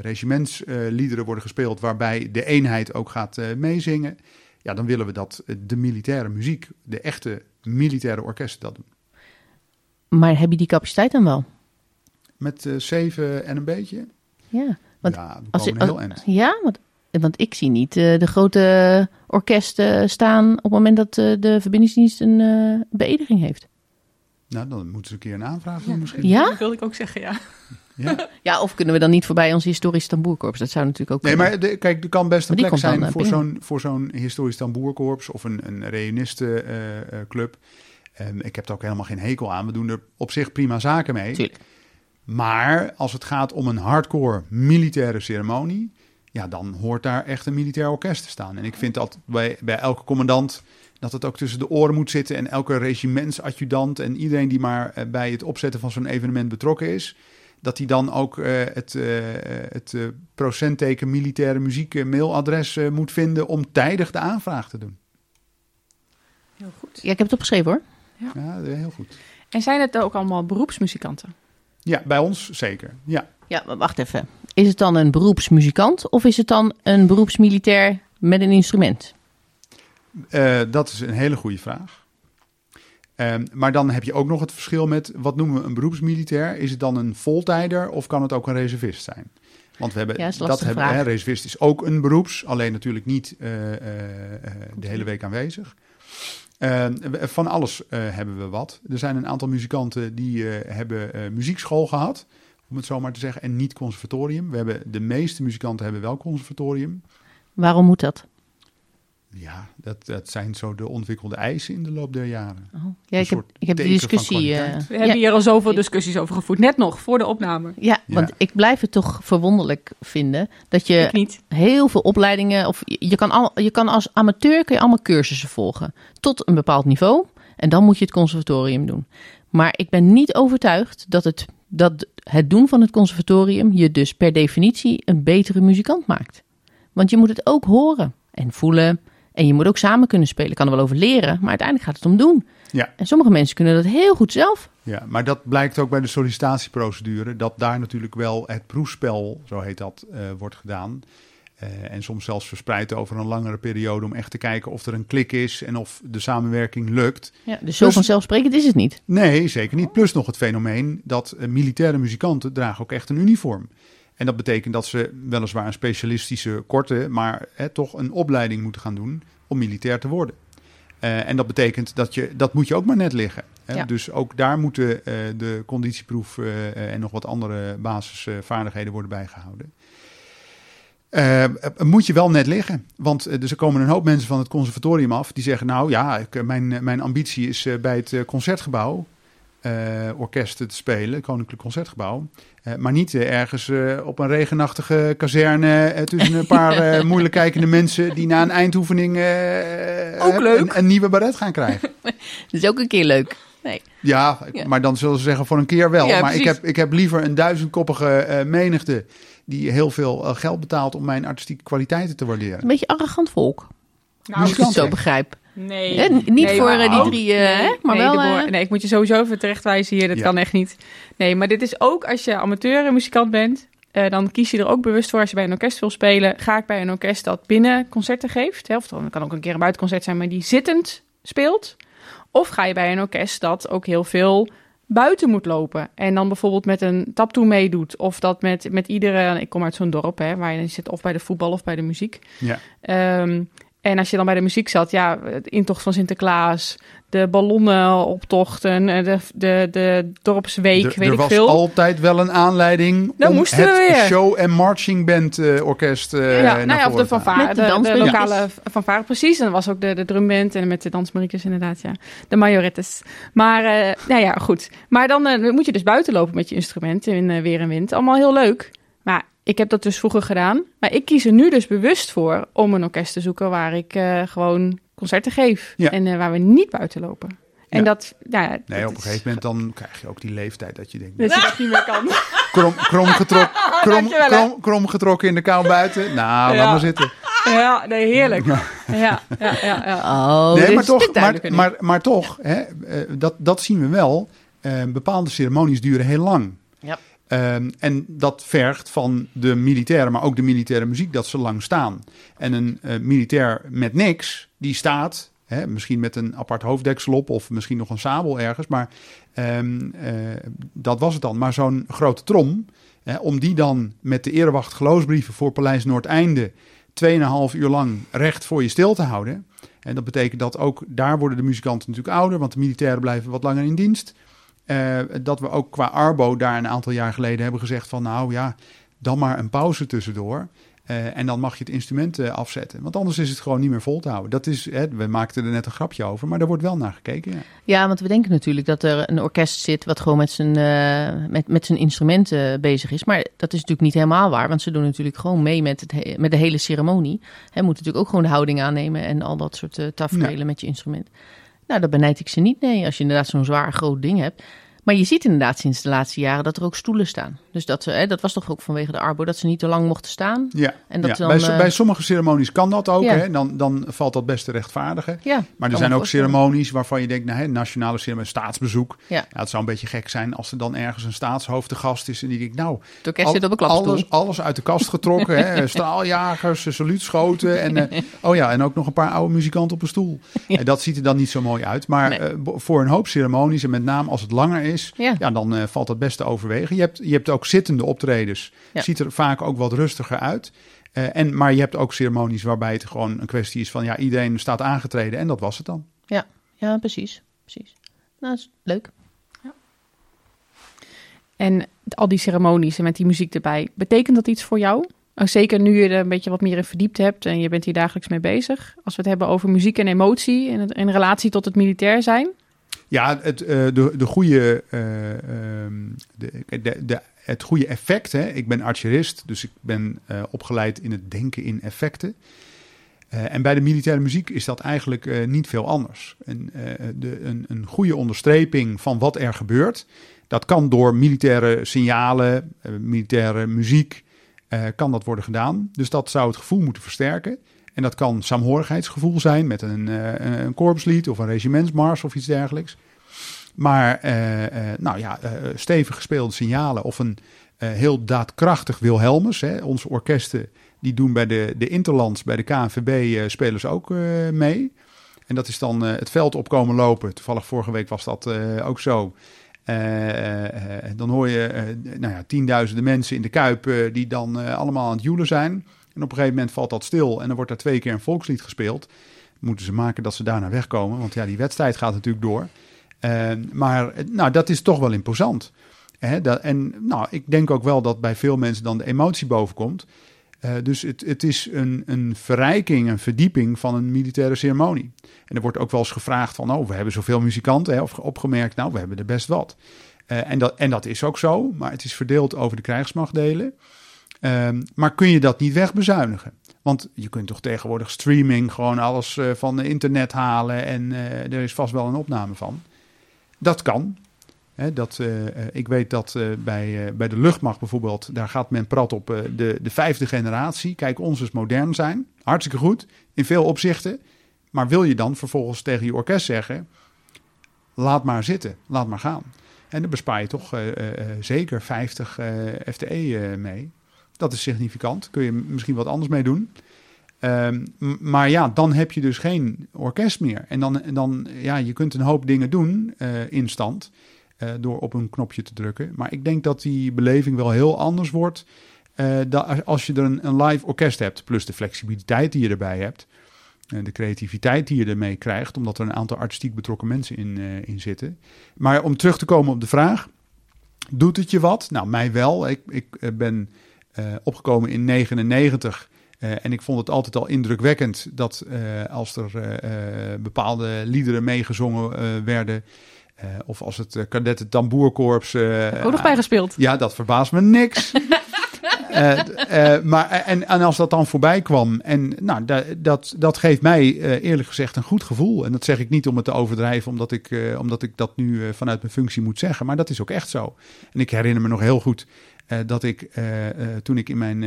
regimentsliederen worden gespeeld waarbij de eenheid ook gaat meezingen, ja, dan willen we dat de militaire muziek, de echte militaire orkesten dat doen. Maar heb je die capaciteit dan wel? Met zeven en een beetje? Ja. Want ja, we als, heel eind. Ja, want, want ik zie niet uh, de grote orkest eh, staan op het moment dat eh, de verbindingsdienst een eh, beëdiging heeft? Nou, dan moeten ze een keer een aanvraag doen misschien. Ja? Dat wilde ik ook zeggen, ja. Ja. Ja, of kunnen we dan niet voorbij ons historisch tamboerkorps? Dat zou natuurlijk ook Nee, kunnen. maar de- kijk, er kan best een plek zijn eh, voor zo'n, voor zo'n historisch tamboerkorps of een, een reunistenclub. Ehm, ik heb er ook helemaal geen hekel aan. We doen er op zich prima zaken mee. Tuurlijk. Maar als het gaat om een hardcore militaire ceremonie, ja, dan hoort daar echt een militair orkest te staan. En ik vind dat bij, bij elke commandant dat het ook tussen de oren moet zitten en elke regimentsadjudant en iedereen die maar eh, bij het opzetten van zo'n evenement betrokken is, dat hij dan ook eh, het, eh, het procentteken militaire muziek mailadres moet vinden om tijdig de aanvraag te doen. Heel goed. Ja, ik heb het opgeschreven hoor. Ja, heel goed. En zijn het ook allemaal beroepsmuzikanten? Ja, bij ons zeker. Ja. Ja, maar wacht even. Is het dan een beroepsmuzikant of is het dan een beroepsmilitair met een instrument? Eh, dat is een hele goede vraag. Ehm, maar dan heb je ook nog het verschil met wat noemen we een beroepsmilitair? Is het dan een voltijder of kan het ook een reservist zijn? Want we hebben Ja, dat hebben, hè, reservist is ook een beroeps, alleen natuurlijk niet eh, eh, de hele week aanwezig. Ehm, van alles hebben we wat. Er zijn een aantal muzikanten die hebben muziekschool gehad, om het zo maar te zeggen, en niet conservatorium. We hebben de meeste muzikanten hebben wel conservatorium. Waarom moet dat? Ja, dat, dat zijn zo de ontwikkelde eisen in de loop der jaren. Oh. Ja, ik heb, ik heb die discussie. eh, We hebben ja, hier al zoveel discussies over gevoerd. Net nog, voor de opname. ja, Ja. want ik blijf het toch verwonderlijk vinden dat je heel veel opleidingen, of je je kan, al, je kan als amateur kun je allemaal cursussen volgen tot een bepaald niveau. En dan moet je het conservatorium doen. Maar ik ben niet overtuigd dat het, dat het doen van het conservatorium je dus per definitie een betere muzikant maakt. Want je moet het ook horen en voelen. En je moet ook samen kunnen spelen. Ik kan er wel over leren, maar uiteindelijk gaat het om doen. Ja. En sommige mensen kunnen dat heel goed zelf. Ja, maar dat blijkt ook bij de sollicitatieprocedure, dat daar natuurlijk wel het proefspel, zo heet dat, eh, wordt gedaan. Eh, en soms zelfs verspreid over een langere periode om echt te kijken of er een klik is en of de samenwerking lukt. Ja, dus zo Dus- vanzelfsprekend is het niet. Nee, zeker niet. Plus nog het fenomeen dat eh, militaire muzikanten dragen ook echt een uniform. En dat betekent dat ze weliswaar een specialistische korte, maar hè, toch een opleiding moeten gaan doen om militair te worden. Eh, en dat betekent dat je, dat moet je ook maar net liggen. Hè? Ja. Dus ook daar moeten eh, de conditieproef eh, en nog wat andere basisvaardigheden worden bijgehouden. Eh, moet je wel net liggen. Want dus er komen een hoop mensen van het conservatorium af die zeggen: Nou ja, ik, mijn, mijn ambitie is bij het concertgebouw eh, orkest te spelen, Koninklijk Concertgebouw. Eh, maar niet eh, ergens op een regenachtige kazerne tussen een paar moeilijk kijkende mensen die na een eindoefening Ook leuk. Een, een nieuwe baret gaan krijgen. Dat is ook een keer leuk. Nee. Ja, maar dan zullen ze zeggen voor een keer wel. Ja, maar ik heb, ik heb liever een duizendkoppige menigte die heel veel geld betaalt om mijn artistieke kwaliteiten te waarderen. Een beetje arrogant volk. Nou, als ik het zo begrijp. Nee. Hè, niet voor, maar eh, die ook- drie, eh, hè, maar nee, wel, de boor- eh, nee, ik moet je sowieso even terechtwijzen hier. Dat Ja. kan echt niet. Nee, maar dit is ook als je amateur muzikant bent. eh, dan kies je er ook bewust voor als je bij een orkest wil spelen. Ga ik bij een orkest dat binnen concerten geeft. Hè, of dan kan ook een keer een buitenconcert zijn, maar die zittend speelt. Of ga je bij een orkest dat ook heel veel buiten moet lopen. En dan bijvoorbeeld met een taptoe meedoet. Of dat met, met iedere... Ik kom uit zo'n dorp, hè, waar je zit of bij de voetbal of bij de muziek. Ja. Ehm, en als je dan bij de muziek zat, ja, de intocht van Sinterklaas, de ballonnenoptochten, eh, de, de, de dorpsweek, er, weet er ik was veel. altijd wel een aanleiding Dan om moesten het we weer. show- en marching band eh, orkest eh ja, naar nou ja, of de fanfare, Met de de, lokale fanfare, precies. En dan was ook de, de drumband en met de dansmariekes inderdaad, ja. De majorettes. Maar, eh, nou ja, goed. Maar dan moet je dus buiten lopen met je instrument in weer en wind. Allemaal heel leuk. Maar ik heb dat dus vroeger gedaan. Maar ik kies er nu dus bewust voor om een orkest te zoeken waar ik eh, gewoon concerten geef. Ja. En eh, waar we niet buiten lopen. En Ja. dat, nou ja, Nee, dat op een is- gegeven moment dan krijg je ook die leeftijd dat je denkt... Dat je dat niet meer kan. Krom, krom, getrok, krom, Dankjewel, hè. krom, krom getrokken in de kou buiten. Nou, Ja. laat maar zitten. ja, nee, heerlijk. Ja, ja, ja. ja. Oh, nee, maar toch, maar, maar, maar toch hè, eh, dat, dat zien we wel. Eh, bepaalde ceremonies duren heel lang. Ja. Ehm, en dat vergt van de militairen, maar ook de militaire muziek, dat ze lang staan. En een eh, militair met niks, die staat, hè, misschien met een apart hoofddeksel op of misschien nog een sabel ergens, maar ehm, eh, dat was het dan. Maar zo'n grote trom, hè, om die dan met de erewacht geloofsbrieven voor Paleis Noordeinde 2,5 uur lang recht voor je stil te houden. En dat betekent dat ook daar worden de muzikanten natuurlijk ouder, want de militairen blijven wat langer in dienst. Uh, dat we ook qua Arbo daar een aantal jaar geleden hebben gezegd van nou ja, dan maar een pauze tussendoor. Uh, en dan mag je het instrument uh, afzetten. Want anders is het gewoon niet meer vol te houden. Dat is, hè, we maakten er net een grapje over, maar daar wordt wel naar gekeken. Ja. ja, want we denken natuurlijk dat er een orkest zit wat gewoon met zijn, uh, met, met zijn instrumenten bezig is. Maar dat is natuurlijk niet helemaal waar, want ze doen natuurlijk gewoon mee met, het, met de hele ceremonie. Hè, moeten natuurlijk ook gewoon de houding aannemen en al dat soort tafereelen ja. met je instrument. Nou, dat benijd ik ze niet, nee. Als je inderdaad zo'n zwaar groot ding hebt. Maar je ziet inderdaad sinds de laatste jaren dat er ook stoelen staan. Dus dat, ze, hè, dat was toch ook vanwege de Arbo, dat ze niet te lang mochten staan. Ja, en dat ja. Dan, bij, uh, bij, sommige ceremonies kan dat ook. Ja. Hè? Dan, dan valt dat best te rechtvaardigen. Ja, maar er zijn ook ceremonies waarvan je denkt, nou, hè, nationale ceremonie, staatsbezoek. Ja. het zou een beetje gek zijn als er dan ergens een staatshoofd te gast is. En die denkt, nou, de orkest zit op een klapstoel. Alles, alles uit de kast getrokken. hè? Straaljagers, saluutschoten. En, uh, oh ja, en ook nog een paar oude muzikanten op een stoel. En dat ziet er dan niet zo mooi uit. Maar nee. uh, voor een hoop ceremonies, en met name als het langer is, ja, dan uh, valt dat best te overwegen. Je hebt, je hebt ook zittende optredens. Ja. Ziet er vaak ook wat rustiger uit. Uh, en, maar je hebt ook ceremonies waarbij het gewoon een kwestie is van ja, iedereen staat aangetreden en dat was het dan. Ja, ja precies. precies. Nou, is leuk. Ja. En al die ceremonies en met die muziek erbij, betekent dat iets voor jou? Oh, zeker nu je er een beetje wat meer in verdiept hebt en je bent hier dagelijks mee bezig. Als we het hebben over muziek en emotie in, het, in relatie tot het militair zijn. Ja, het, uh, de, de goede, uh, de, de, de, het goede effect. Hè? Ik ben archerist, dus ik ben uh, opgeleid in het denken in effecten. en bij de militaire muziek is dat eigenlijk niet veel anders. Een, de, een, een goede onderstreping van wat er gebeurt. Dat kan door militaire signalen, militaire muziek, kan dat worden gedaan. Dus dat zou het gevoel moeten versterken. En dat kan saamhorigheidsgevoel zijn met een, een korpslied of een regimentsmars of iets dergelijks. Maar uh, uh, nou ja, stevig gespeelde signalen of een heel daadkrachtig Wilhelmus. Hè. Onze orkesten die doen bij de, de Interlands, bij de KNVB spelen ze ook mee. En dat is dan het veld opkomen lopen. Toevallig vorige week was dat ook zo. dan hoor je nou ja, tienduizenden mensen in de Kuip die dan allemaal aan het joelen zijn. En op een gegeven moment valt dat stil en dan wordt er twee keer een volkslied gespeeld. Moeten ze maken dat ze daarna wegkomen, want ja, die wedstrijd gaat natuurlijk door. Uh, maar nou, dat is toch wel imposant. Hè? Dat, en nou, ik denk ook wel dat bij veel mensen dan de emotie bovenkomt. Uh, dus het, het is een, een verrijking, een verdieping van een militaire ceremonie. En er wordt ook wel eens gevraagd van, oh, we hebben zoveel muzikanten. Hè? Of opgemerkt, nou, we hebben er best wat. Uh, en, dat, en dat is ook zo, maar het is verdeeld over de krijgsmachtdelen. Um, maar kun je dat niet wegbezuinigen? Want je kunt toch tegenwoordig streaming gewoon alles uh, van internet halen en er is vast wel een opname van. Dat kan. Dat, uh, ik weet dat bij, bij de luchtmacht bijvoorbeeld, daar gaat men prat op de, de vijfde generatie. Kijk, ons is modern zijn. Hartstikke goed, in veel opzichten. Maar wil je dan vervolgens tegen je orkest zeggen, laat maar zitten, laat maar gaan. En dan bespaar je toch zeker 50 FTE mee. Dat is significant. Kun je misschien wat anders mee doen. Um, maar ja, dan heb je dus geen orkest meer. En dan, dan ja, je kunt een hoop dingen doen uh, in stand uh, door op een knopje te drukken. Maar ik denk dat die beleving wel heel anders wordt uh, dat als je er een, live orkest hebt. Plus de flexibiliteit die je erbij hebt. de creativiteit die je ermee krijgt, omdat er een aantal artistiek betrokken mensen in, in zitten. Maar om terug te komen op de vraag, doet het je wat? Nou, mij wel. Ik, ik ben opgekomen in 99. Uh, en ik vond het altijd al indrukwekkend dat uh, als er bepaalde liederen meegezongen werden. of als het kadetten tamboerkorps. ook nog bijgespeeld. Ja, dat verbaast me niks. maar, en, en als dat dan voorbij kwam. En nou, dat, dat, dat geeft mij eerlijk gezegd een goed gevoel. En dat zeg ik niet om het te overdrijven, omdat ik, omdat ik dat nu vanuit mijn functie moet zeggen. Maar dat is ook echt zo. En ik herinner me nog heel goed dat ik uh, uh, toen ik in mijn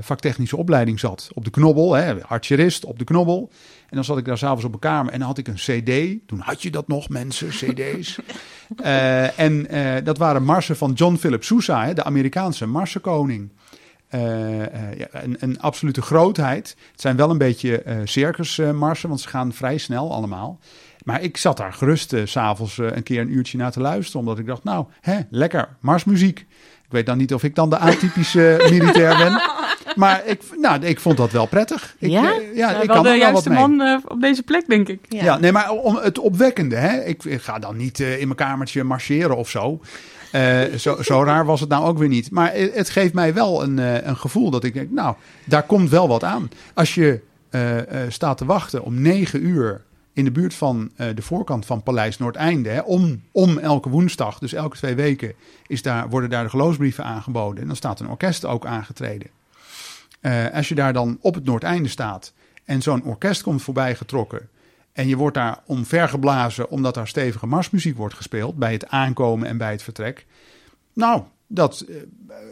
vaktechnische opleiding zat, op de knobbel, hè, archerist op de knobbel. En dan zat ik daar s'avonds op kamer en dan had ik een CD. Toen had je dat nog, mensen, CD's. en dat waren marsen van John Philip Sousa, hè, de Amerikaanse marsenkoning. ja, een, een, absolute grootheid. Het zijn wel een beetje circusmarsen, want ze gaan vrij snel allemaal. Maar ik zat daar gerust s s'avonds een keer een uurtje naar te luisteren, omdat ik dacht, nou, hè, lekker, marsmuziek. Ik weet dan niet of ik dan de atypische militair ben. maar ik, nou, ik vond dat wel prettig. Ik, Ja? eh, ja, Ja, ik wel kan de juiste mee. man eh, op deze plek, denk ik. Ja. nee, maar om het opwekkende, hè? Ik, ik ga dan niet eh, in mijn kamertje marcheren of zo. Eh, zo. Zo raar was het nou ook weer niet. Maar het, het geeft mij wel een, eh, een gevoel dat ik denk, nou, daar komt wel wat aan. Als je eh, eh, staat te wachten om negen uur in de buurt van eh, de voorkant van Paleis Noordeinde, hè, om, om elke woensdag, dus elke twee weken, is daar, worden daar de geloofsbrieven aangeboden. En dan staat een orkest ook aangetreden. Eh, als je daar dan op het Noordeinde staat en zo'n orkest komt voorbij getrokken. En je wordt daar omvergeblazen omdat daar stevige marsmuziek wordt gespeeld bij het aankomen en bij het vertrek. Nou, dat, eh,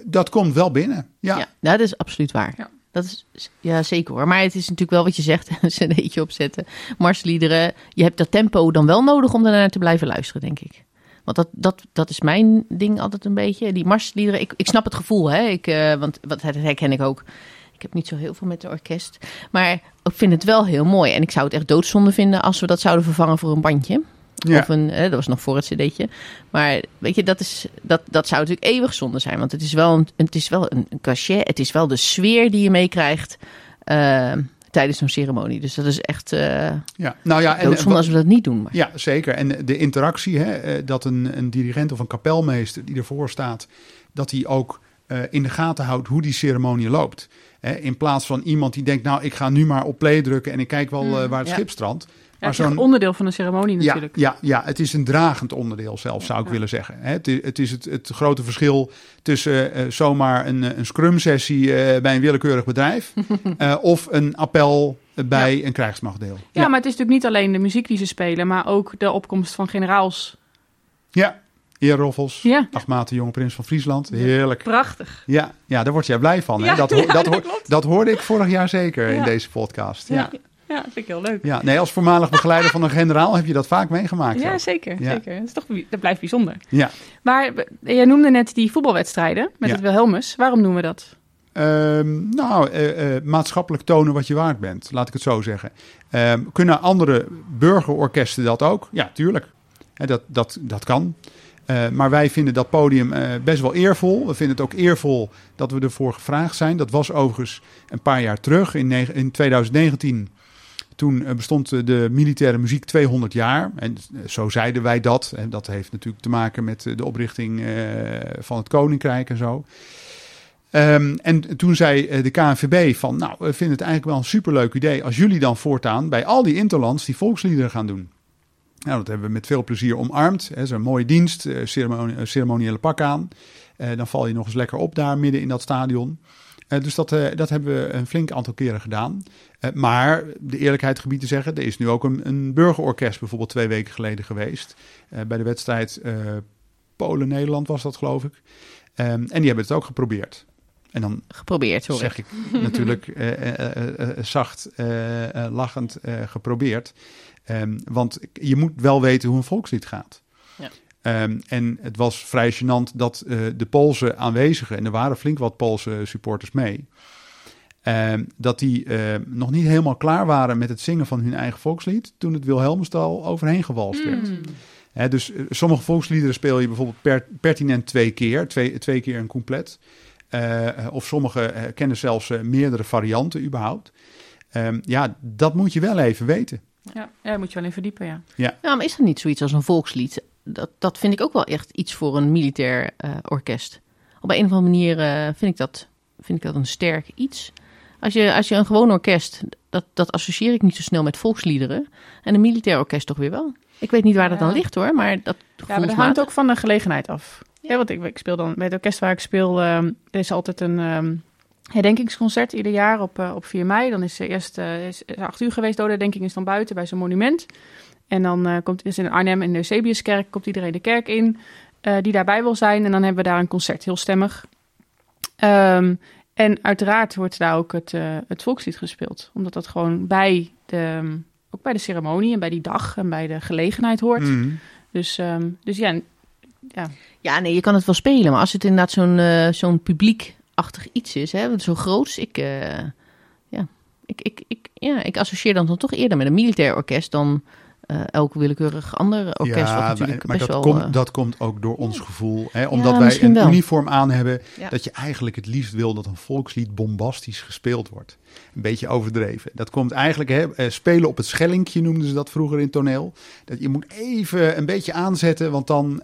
dat komt wel binnen. Ja, Ja, dat is absoluut waar. Ja. Dat is ja, zeker hoor. Maar het is natuurlijk wel wat je zegt, een cd'tje opzetten, marsliederen. Je hebt dat tempo dan wel nodig om daarnaar te blijven luisteren, denk ik. Want dat, dat, dat is mijn ding altijd een beetje. Die marsliederen, ik, ik snap het gevoel, hè. Ik, eh, want wat, dat herken ik ook. Ik heb niet zo heel veel met de orkest. Maar ik vind het wel heel mooi. En ik zou het echt doodzonde vinden als we dat zouden vervangen voor een bandje. Ja. Of een, eh, dat was nog voor het cd'tje. Maar weet je, dat, is, dat, dat zou natuurlijk eeuwig zonde zijn. Want het is wel een, het is wel een, een cachet. Het is wel de sfeer die je meekrijgt eh, tijdens zo'n ceremonie. Dus dat is echt eh ja. Nou ja, en, doodzonde als we dat niet doen. Maar. Ja, zeker. En de interactie, hè, eh, dat een, een dirigent of een kapelmeester die ervoor staat, dat hij ook eh, in de gaten houdt hoe die ceremonie loopt. Hè, in plaats van iemand die denkt, nou, ik ga nu maar op play drukken en ik kijk wel eh, waar het ja. schip strandt. Ja, het is een onderdeel van de ceremonie natuurlijk. ja, ja, het is een dragend onderdeel zelf, zou ik Ja. willen zeggen. Het is, het, is het, het grote verschil tussen eh, zomaar een, eh, een scrum-sessie eh, bij een willekeurig bedrijf eh, of een appel bij een krijgsmachtdeel. Ja, maar het is natuurlijk niet alleen de muziek die ze spelen, maar ook de opkomst van generaals. Ja, Eerroffels, Ja, acht maten jonge prins van Friesland. Heerlijk. prachtig. Ja, ja, daar word jij blij van. Hè? Ja, dat, ja, dat, dat hoorde ik vorig jaar zeker in deze podcast. Ja. Ja, Ja. ja vind ik heel leuk. nee, als voormalig begeleider van een generaal heb je dat vaak meegemaakt. Ja, zo. zeker. Ja. zeker. Dat, is toch, dat blijft bijzonder. ja. Maar eh, jij noemde net die voetbalwedstrijden met Ja. het Wilhelmus. Waarom noemen we dat? Ehm, nou, eh, eh, maatschappelijk tonen wat je waard bent, laat ik het zo zeggen. Ehm, kunnen andere burgerorkesten dat ook? Ja, tuurlijk. Dat, dat, dat kan. Maar wij vinden dat podium best wel eervol. We vinden het ook eervol dat we ervoor gevraagd zijn. Dat was overigens een paar jaar terug, in 2019. Toen eh, bestond de militaire muziek 200 jaar. En eh, zo zeiden wij dat. En dat heeft natuurlijk te maken met eh, de oprichting van het Koninkrijk en zo. Ehm, en toen zei de KNVB van, nou, we vinden het eigenlijk wel een superleuk idee als jullie dan voortaan bij al die interlands die volksliederen gaan doen. Nou, dat hebben we met veel plezier omarmd. Dat is een mooie dienst, ceremoni- ceremoniële pak aan. Dan val je nog eens lekker op daar midden in dat stadion. Eh, dus dat, eh, dat hebben we een flink aantal keren gedaan. Eh, maar de eerlijkheid gebied te zeggen, er is nu ook een, een burgerorkest bijvoorbeeld twee weken geleden geweest. Bij de wedstrijd Polen-Nederland was dat geloof ik. Ehm, en die hebben het ook geprobeerd. En dan Geprobeerd, hoor. zeg ik natuurlijk zacht, lachend geprobeerd. Ehm, want je moet wel weten hoe een volkslied gaat. Ehm, en het was vrij gênant dat eh, de Poolse aanwezigen, en er waren flink wat Poolse supporters mee, ehm, dat die eh, nog niet helemaal klaar waren met het zingen van hun eigen volkslied toen het Wilhelmustal overheen gewalst werd. Hmm. Hè, dus eh, sommige volksliederen speel je bijvoorbeeld per, pertinent twee keer, twee, twee keer een couplet. Eh, of sommige kennen zelfs meerdere varianten überhaupt. Ehm, ja, dat moet je wel even weten. Ja, ja, moet je wel in verdiepen, ja. Ja, maar is er niet zoiets als een volkslied? Dat, dat vind ik ook wel echt iets voor een militair eh, orkest. Op een of andere manier eh, vind, ik dat, vind ik dat een sterk iets. Als je, als je een gewoon orkest, dat, dat associeer ik niet zo snel met volksliederen. En een militair orkest toch weer wel. Ik weet niet waar dat dan ligt hoor, maar dat Ja, maar dat hangt ook van de gelegenheid af. Ja. Ja. want ik, ik speel dan bij het orkest waar ik speel, ehm, er is altijd een ehm, herdenkingsconcert ieder jaar op, eh, op 4 mei. Dan is er eerst eh, is, is acht uur geweest, de herdenking is dan buiten bij zo'n monument. En dan eh, komt is in Arnhem in de Eusebiuskerk, komt iedereen de kerk in eh, die daarbij wil zijn. En dan hebben we daar een concert, heel stemmig. Ehm, en uiteraard wordt daar ook het, het volkslied gespeeld. Omdat dat gewoon bij de, ook bij de ceremonie en bij die dag en bij de gelegenheid hoort. Mhm. Dus, ehm, dus ja, ja. Ja, nee, je kan het wel spelen. Maar als het inderdaad zo'n zo'n publiekachtig iets is, hè, zo groots. Ik, eh, ja, ik, ik, ik, ja, ik associeer dan, dan toch eerder met een militair orkest dan eh, elk willekeurig ander orkest. wat natuurlijk maar, maar best dat, wel, komt, eh, dat komt ook door ons gevoel. Hè? Omdat wij een wel. uniform aan hebben. Ja. Dat je eigenlijk het liefst wil dat een volkslied bombastisch gespeeld wordt. Een beetje overdreven. Dat komt eigenlijk, hè, eh, spelen op het schellinkje noemden ze dat vroeger in toneel. Dat je moet even een beetje aanzetten, want dan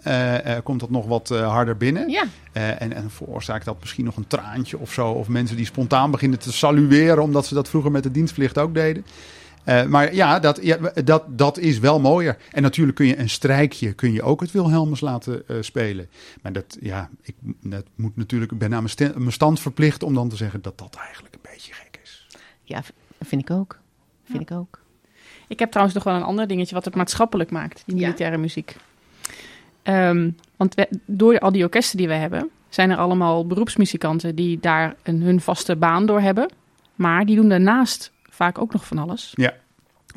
komt dat nog wat harder binnen. ja, en, en veroorzaakt dat misschien nog een traantje of zo. Of mensen die spontaan beginnen te salueren, omdat ze dat vroeger met de dienstplicht ook deden. Eh, maar ja dat, ja, dat, dat is wel mooier. En natuurlijk kun je een strijkje, kun je ook het Wilhelmus laten eh, spelen. Maar dat, ja, ik dat moet natuurlijk, ik ben aan mijn, sta- mijn stand verplicht om dan te zeggen dat dat eigenlijk een beetje gek is. ja, vind ik ook. Vind ik ook. Ik heb trouwens nog wel een ander dingetje wat het maatschappelijk maakt, die Ja. militaire muziek. Ehm, want we- door al die orkesten die we hebben, zijn er allemaal beroepsmuzikanten die daar een, hun vaste baan door hebben. Maar die doen daarnaast vaak ook nog van alles. Ja.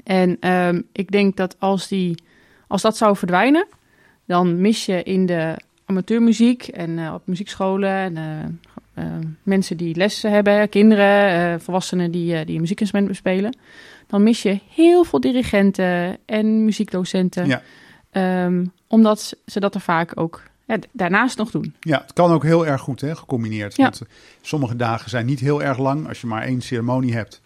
En ehm, ik denk dat als, die, als dat zou verdwijnen, dan mis je in de amateurmuziek en eh, op muziekscholen en eh, eh, mensen die lessen hebben, kinderen, volwassenen die, die een muziekinstrument bespelen. Dan mis je heel veel dirigenten en muziekdocenten. Ja. Ehm, omdat ze dat er vaak ook ja, daarnaast nog doen. Ja, het kan ook heel erg goed hè, gecombineerd. Ja. Want sommige dagen zijn niet heel erg lang. Als je maar één ceremonie hebt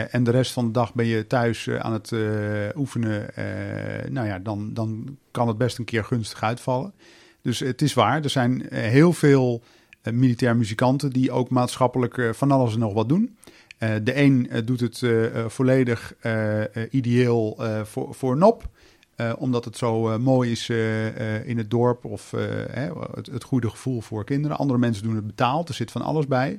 en de rest van de dag ben je thuis eh, aan het eh, oefenen. eh, nou ja, dan, dan kan het best een keer gunstig uitvallen. Dus het is waar, er zijn eh, heel veel eh, militair muzikanten die ook maatschappelijk eh, van alles en nog wat doen. Eh, de een eh, doet het eh, eh, volledig eh, eh, ideeel eh, voor, voor NOP. Eh, omdat het zo eh, mooi is eh, eh, in het dorp of eh, het goede gevoel voor kinderen. Andere mensen doen het betaald, er zit van alles bij.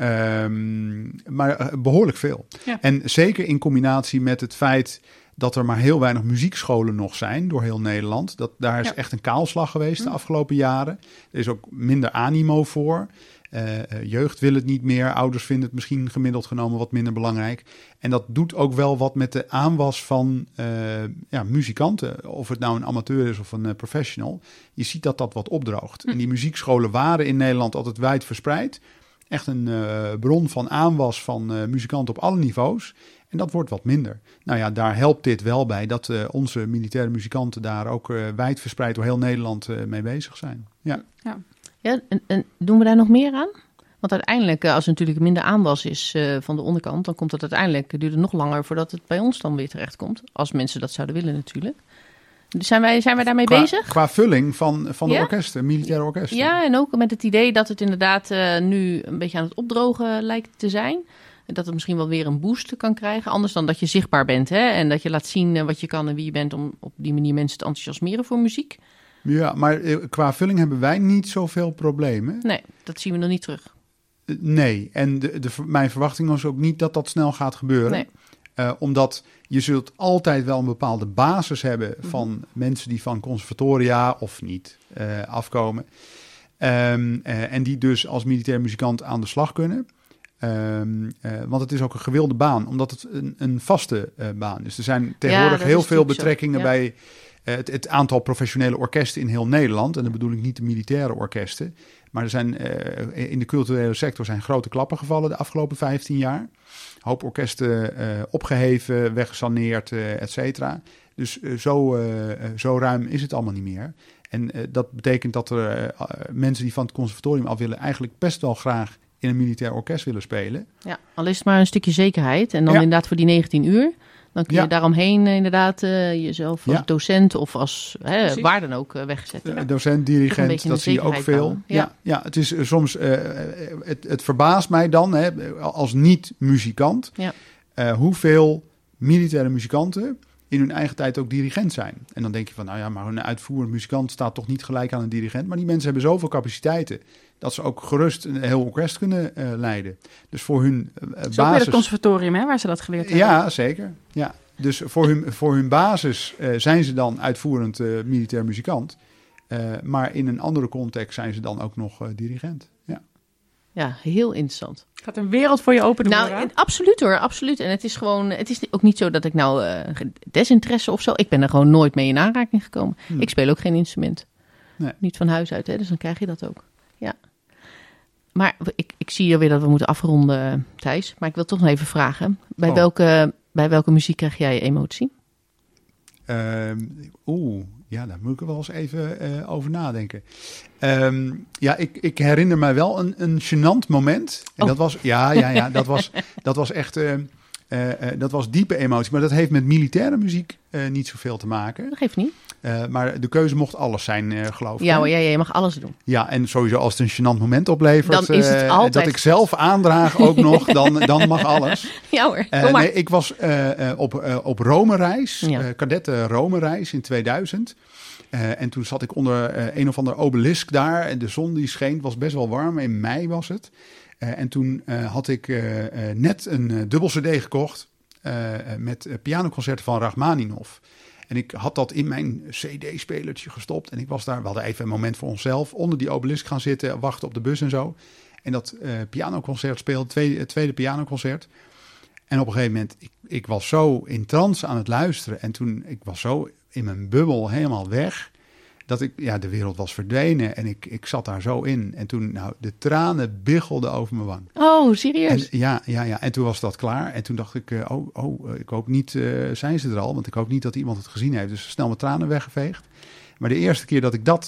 Ehm, maar eh, behoorlijk veel. Ja. En zeker in combinatie met het feit dat er maar heel weinig muziekscholen nog zijn door heel Nederland. Dat, daar is Ja. echt een kaalslag geweest de Mm. afgelopen jaren. Er is ook minder animo voor. Eh, eh, jeugd wil het niet meer. Ouders vinden het misschien gemiddeld genomen wat minder belangrijk. En dat doet ook wel wat met de aanwas van ja, muzikanten. Of het nou een amateur is of een professional. Je ziet dat dat wat opdroogt. En die muziekscholen waren in Nederland altijd wijd verspreid. Echt een eh, bron van aanwas van eh, muzikanten op alle niveaus. En dat wordt wat minder. Nou ja, daar helpt dit wel bij dat eh, onze militaire muzikanten daar ook eh, wijd verspreid door heel Nederland mee bezig zijn. Ja. Ja, en, en doen we daar nog meer aan? Want uiteindelijk, als er natuurlijk minder aanwas is van de onderkant, dan komt het uiteindelijk, duurt het nog langer voordat het bij ons dan weer terecht komt. Als mensen dat zouden willen natuurlijk. Dus zijn wij, zijn wij daarmee Qua, bezig? qua vulling van, van de Ja? orkesten, militaire orkesten. Ja, en ook met het idee dat het inderdaad eh, nu een beetje aan het opdrogen lijkt te zijn. En dat het misschien wel weer een boost kan krijgen. Anders dan dat je zichtbaar bent hè? en dat je laat zien eh, wat je kan en wie je bent om op die manier mensen te enthousiasmeren voor muziek. Ja, maar eh, qua vulling hebben wij niet zoveel problemen. Nee, dat zien we nog niet terug. Nee, en de, de, mijn verwachting was ook niet dat dat snel gaat gebeuren. Nee. Eh, omdat je zult altijd wel een bepaalde basis hebben van mensen die van conservatoria of niet eh, afkomen. Ehm, eh, en die dus als militair muzikant aan de slag kunnen. Ehm, eh, want het is ook een gewilde baan, omdat het een, een vaste eh, baan is. Er zijn tegenwoordig heel veel betrekkingen ja. bij eh, het, het aantal professionele orkesten in heel Nederland. En dan bedoel ik niet de militaire orkesten. Maar er zijn, in de culturele sector zijn grote klappen gevallen de afgelopen 15 jaar. Een hoop orkesten eh, opgeheven, weggesaneerd, et cetera. Dus zo, zo ruim is het allemaal niet meer. En dat betekent dat er mensen die van het conservatorium af willen... eigenlijk best wel graag in een militair orkest willen spelen. Ja, al is het maar een stukje zekerheid. En dan Ja. inderdaad voor die 19 uur. Dan kun je Ja. daaromheen eh, inderdaad eh, jezelf als Ja. docent of als hè, waar dan ook eh, wegzetten. Docent, dirigent, dat zie je ook veel. bouwen. Ja. Ja. Het is soms, het, het verbaast mij dan, hè, als niet-muzikant, Ja. hoeveel militaire muzikanten in hun eigen tijd ook dirigent zijn. En dan denk je van, nou ja, maar een uitvoerend muzikant staat toch niet gelijk aan een dirigent. Maar die mensen hebben zoveel capaciteiten dat ze ook gerust een heel orkest kunnen eh, leiden. Dus voor hun eh, basis... het conservatorium hè, waar ze dat geleerd hebben. Ja, zeker. Ja. Dus voor hun, voor hun basis eh, zijn ze dan uitvoerend militair muzikant. Maar in een andere context zijn ze dan ook nog dirigent. Ja. Heel interessant. Gaat een wereld voor je open doen. Nou, en- absoluut hoor, absoluut. En het is gewoon, het is ook niet zo dat ik nou eh, desinteresse of zo. Ik ben er gewoon nooit mee in aanraking gekomen. Hm. Ik speel ook geen instrument. Nee. Niet van huis uit, hè, dus dan krijg je dat ook. Ja. Maar ik, ik zie alweer dat we moeten afronden, Thijs. Maar ik wil toch nog even vragen. Bij, Oh. welke, bij welke muziek krijg jij emotie? Ehm, Oeh, ja, daar moet ik wel eens even eh, over nadenken. Ehm, ja, ik, ik herinner mij wel een, een gênant moment. En Oh. dat was, ja, ja, ja, dat was, dat was echt, eh, eh, eh, dat was diepe emotie. Maar dat heeft met militaire muziek niet zoveel te maken. Dat geeft niet. Eh, maar de keuze mocht alles zijn, eh, geloof ik. Ja ja, ja, je mag alles doen. Ja, en sowieso als het een gênant moment oplevert, Dan is het eh, altijd dat ik zelf aandraag ook nog, dan, dan mag alles. Ja hoor, kom maar. nee, ik was op, op Rome-reis, Ja. eh, kadette Rome-reis in 2000. Eh, en toen zat ik onder een of ander obelisk daar en de zon die scheen, het was best wel warm, in mei was het. En toen had ik net een dubbel cd gekocht met pianoconcerten van Rachmaninoff. En ik had dat in mijn cd-spelertje gestopt. En ik was daar, we hadden even een moment voor onszelf, onder die obelisk gaan zitten, wachten op de bus en zo. En dat eh, pianoconcert speelde, tweede, het tweede pianoconcert. En op een gegeven moment, ik, ik was zo in trance aan het luisteren. En toen, ik was zo in mijn bubbel helemaal weg. Dat ik, ja, de wereld was verdwenen. En ik, ik zat daar zo in. En toen, nou, de tranen biggelden over mijn wang. Oh, En, serieus? ja, ja, ja. En toen was dat klaar. En toen dacht ik, eh, oh, oh, eh, ik hoop niet, eh, zijn ze er al? Want ik hoop niet dat iemand het gezien heeft. Dus snel mijn tranen weggeveegd. Maar de eerste keer dat ik dat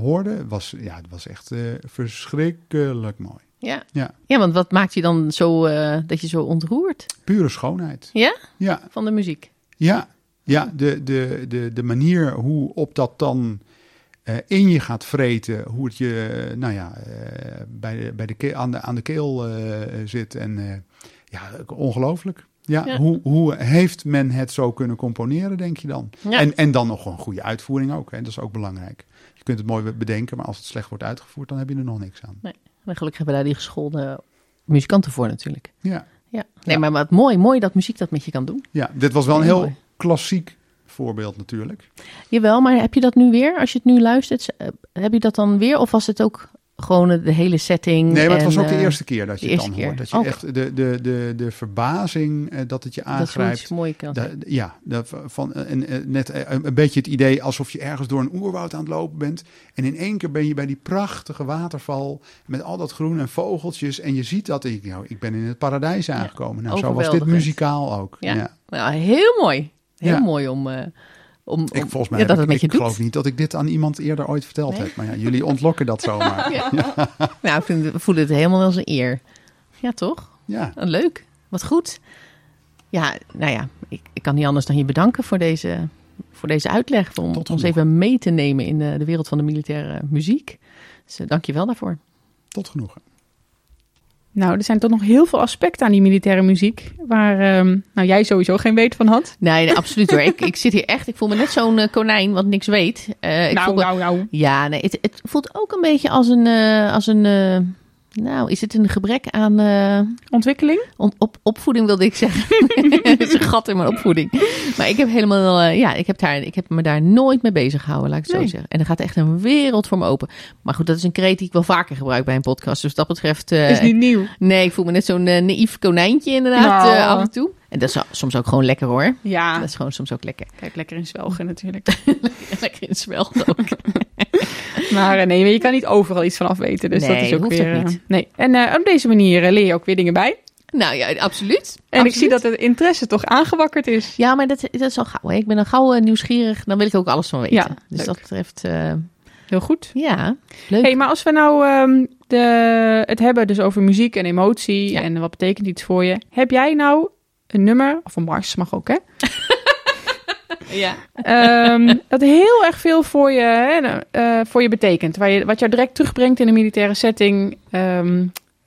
hoorde, was, ja, het was echt verschrikkelijk mooi. Ja. Ja, ja, want wat maakt je dan zo, dat je zo ontroert? pure schoonheid. Ja? Ja, Van de muziek. Ja, ja de, de, de, de manier hoe op dat dan eh, in je gaat vreten, hoe het je nou ja, eh, bij de, bij de keel, aan, de, aan de keel eh, zit. En ja, ongelooflijk. Ja, Ja. Hoe, hoe heeft men het zo kunnen componeren, denk je dan? Ja. En, en dan nog een goede uitvoering ook. Hè? Dat is ook belangrijk. Je kunt het mooi bedenken, maar als het slecht wordt uitgevoerd, dan heb je er nog niks aan. En gelukkig hebben daar die geschoolde muzikanten voor natuurlijk. Ja, Ja. Nee, Ja. maar wat mooi, mooi dat muziek dat met je kan doen. ja dit was wel een Heel heel mooi. klassiek voorbeeld natuurlijk. Jawel, maar heb je dat nu weer? Als je het nu luistert, eh, heb je dat dan weer? Of was het ook gewoon de hele setting? Nee, maar het en, was ook de eh, eerste keer dat je het dan hoort. Dat je Ook. echt de, de, de, de verbazing eh, dat het je Dat aangrijpt. mooi kan Da- zijn. ja, dat van, en, net een, beetje het idee alsof je ergens door een oerwoud aan het lopen bent. En in één keer ben je bij die prachtige waterval met al dat groen en vogeltjes. En je ziet dat, ik, nou, ik ben in het paradijs aangekomen. Nou, zo was dit muzikaal ook. Ja. Ja. Nou, heel mooi. Heel Ja. mooi om, eh, om, Ik, volgens mij ja, dat het met je ik geloof niet dat ik dit aan iemand eerder ooit verteld Nee? heb. Maar ja, jullie ontlokken dat zomaar. ja. Nou, ik voelen het helemaal als een eer. Ja, toch? ja. Oh, leuk. Wat goed. Ja, nou ja, ik, ik kan niet anders dan je bedanken voor deze, voor deze uitleg. Om Tot ons even mee te nemen in eh, de wereld van de militaire muziek. Dus eh, dank je wel daarvoor. Tot genoegen. Nou, er zijn toch nog heel veel aspecten aan die militaire muziek. Waar ehm, nou, jij sowieso geen weet van had. Nee, nee absoluut hoor. Ik, ik zit hier echt, ik voel me net zo'n eh, konijn wat niks weet. Eh, ik nou, voel me- nou, nou. Ja, nee, het, het voelt ook een beetje als een, eh, als een nou, is het een gebrek aan eh, Ontwikkeling? on- op, opvoeding, wilde ik zeggen. Het is een gat in mijn opvoeding. Maar ik heb helemaal, eh, ja, ik heb, daar, ik heb me daar nooit mee bezig gehouden, laat ik het Nee. zo zeggen. En er gaat echt een wereld voor me open. Maar goed, dat is een kreet die ik wel vaker gebruik bij een podcast. Dus wat dat betreft, eh, is niet nieuw. nee, ik voel me net zo'n naïef konijntje inderdaad, Nou. af en toe. En dat is soms ook gewoon lekker hoor. Ja, Dat is gewoon soms ook lekker. kijk, lekker in zwelgen natuurlijk. lekker in zwel ook. Maar eh, nee, maar je kan niet overal iets van af weten. Dus Nee, dat is ook hoeft weer... ook eh, niet. nee. En eh, op deze manier leer je ook weer dingen bij. nou ja, absoluut. En ik zie dat het interesse toch aangewakkerd is. Ja, maar dat, dat is al gauw. Hè. Ik ben dan gauw nieuwsgierig. Dan wil ik ook alles van weten. Ja, dus dat betreft, Heel goed. ja, leuk. hey, maar als we nou ehm, de, het hebben dus over muziek en emotie Ja. en wat betekent iets voor je. Heb jij nou een nummer, of een mars mag ook hè, ja. Ehm, dat heel erg veel voor je, hè, eh, voor je betekent. Waar je, wat jou direct terugbrengt in een militaire setting.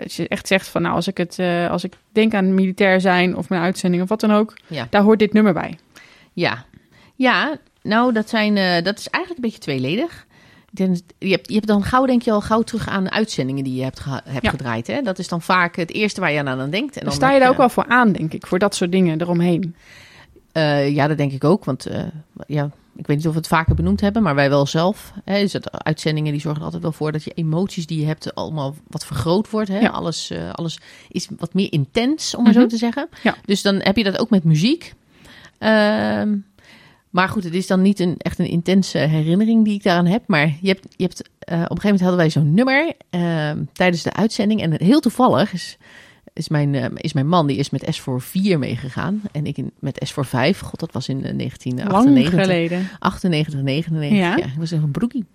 Als je echt zegt van nou, als ik, het, eh, als ik denk aan militair zijn of mijn uitzending of wat dan ook. Ja. Daar hoort dit nummer bij. Ja. ja, nou, dat, zijn, eh, dat is eigenlijk een beetje tweeledig. Je hebt, je hebt dan gauw, denk je al gauw terug aan de uitzendingen die je hebt, hebt Ja. gedraaid. Hè? Dat is dan vaak het eerste waar je aan, aan denkt. En Dan sta je daar ook wel voor aan, denk ik. Voor dat soort dingen eromheen. Eh, ja, dat denk ik ook. Want eh, ja, ik weet niet of we het vaker benoemd hebben, maar wij wel zelf. Hè, is het, uitzendingen die zorgen altijd wel voor dat je emoties die je hebt allemaal wat vergroot wordt. Hè? Ja. Alles, eh, alles is wat meer intens, om maar Mhm. zo te zeggen. Ja. Dus dan heb je dat ook met muziek. Ehm, maar goed, het is dan niet een, echt een intense herinnering die ik daaraan heb. Maar je hebt, je hebt, eh, op een gegeven moment hadden wij zo'n nummer ehm, tijdens de uitzending. En heel toevallig is is mijn, eh, is mijn man, die is met S voor 4 meegegaan. En ik in, met S voor 5. God, dat was in eh, Lang 1998. geleden. 98, 99. Ja. Ja, ik was een broekie.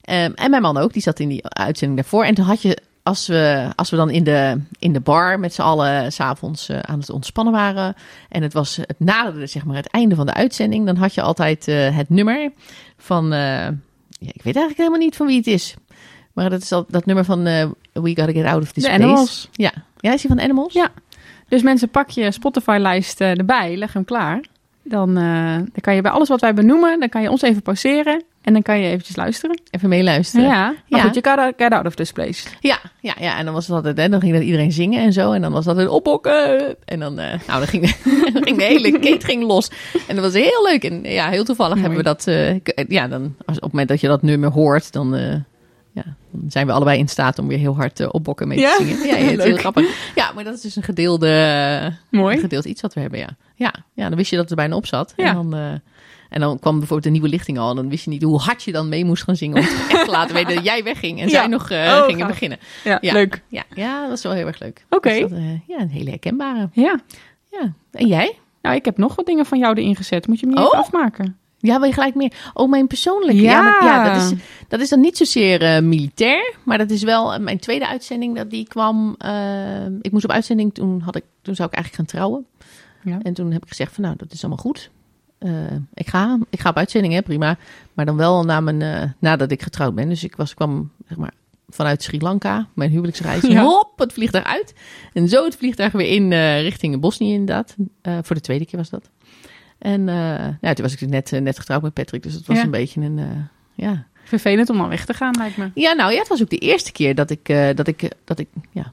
Ehm, en mijn man ook, die zat in die uitzending daarvoor. En toen had je, als we, als we dan in de, in de bar met z'n allen s'avonds uh, aan het ontspannen waren. En het was het naderde, zeg maar, het einde van de uitzending. Dan had je altijd uh, het nummer van, uh, ja, ik weet eigenlijk helemaal niet van wie het is. Maar dat is al, dat nummer van We Gotta Get Out of This de Place. Animals. Ja. ja, is die van Animals? Ja. Dus mensen, pak je Spotify-lijst erbij, leg hem klaar. Dan, dan kan je bij alles wat wij benoemen, dan kan je ons even pauzeren. En dan kan je eventjes luisteren. Even meeluisteren. Ja, maar Ja. goed, je gotta get out of this place. Ja, ja, ja, en dan was het altijd, hè, dan ging dat iedereen zingen en zo. En dan was dat een opbokken. En dan, eh, nou, dan ging, dan ging de hele catering los. En dat was heel leuk. En ja, heel toevallig Mooi. hebben we dat, eh, k- ja, dan, als, op het moment dat je dat nummer hoort, dan, eh, ja, dan zijn we allebei in staat om weer heel hard eh, opbokken mee Ja? te zingen. Ja, ja, het is heel grappig. Ja, maar dat is dus een gedeelde, een Mooi. gedeeld iets wat we hebben, ja. Ja, ja dan wist je dat het er bijna op zat. Ja. En dan... en dan kwam bijvoorbeeld de nieuwe lichting al. En dan wist je niet hoe hard je dan mee moest gaan zingen. Om het echt te laten weten dat jij wegging. En Ja. zij nog eh, Oh, gingen gaaf. beginnen. Ja, Ja. leuk. Ja, ja, dat was wel heel erg leuk. Oké. Dus eh, ja, een hele herkenbare. Ja. Ja. En jij? Nou, ik heb nog wat dingen van jou erin gezet. Moet je hem niet Oh. afmaken? Ja, wil je gelijk meer? Oh, mijn persoonlijke. Ja. maar, ja dat, is, dat is dan niet zozeer eh, militair. Maar dat is wel mijn tweede uitzending. Dat die kwam. ik moest op uitzending. Toen, had ik, toen zou ik eigenlijk gaan trouwen. Ja. En toen heb ik gezegd van nou, dat is allemaal goed. Eh, ik, ga, ik ga op uitzending, hè, prima. Maar dan wel na mijn, eh, nadat ik getrouwd ben. Dus ik was, kwam zeg maar, vanuit Sri Lanka, mijn huwelijksreis. Ja. Hop, het vliegtuig uit. En zo het vliegtuig weer in eh, richting Bosnië inderdaad. Voor de tweede keer was dat. En ja, toen was ik net, net getrouwd met Patrick. Dus het was Ja. een beetje een... ja. Vervelend om dan weg te gaan, lijkt me. ja, nou ja, het was ook de eerste keer dat ik, dat ik, dat ik ja,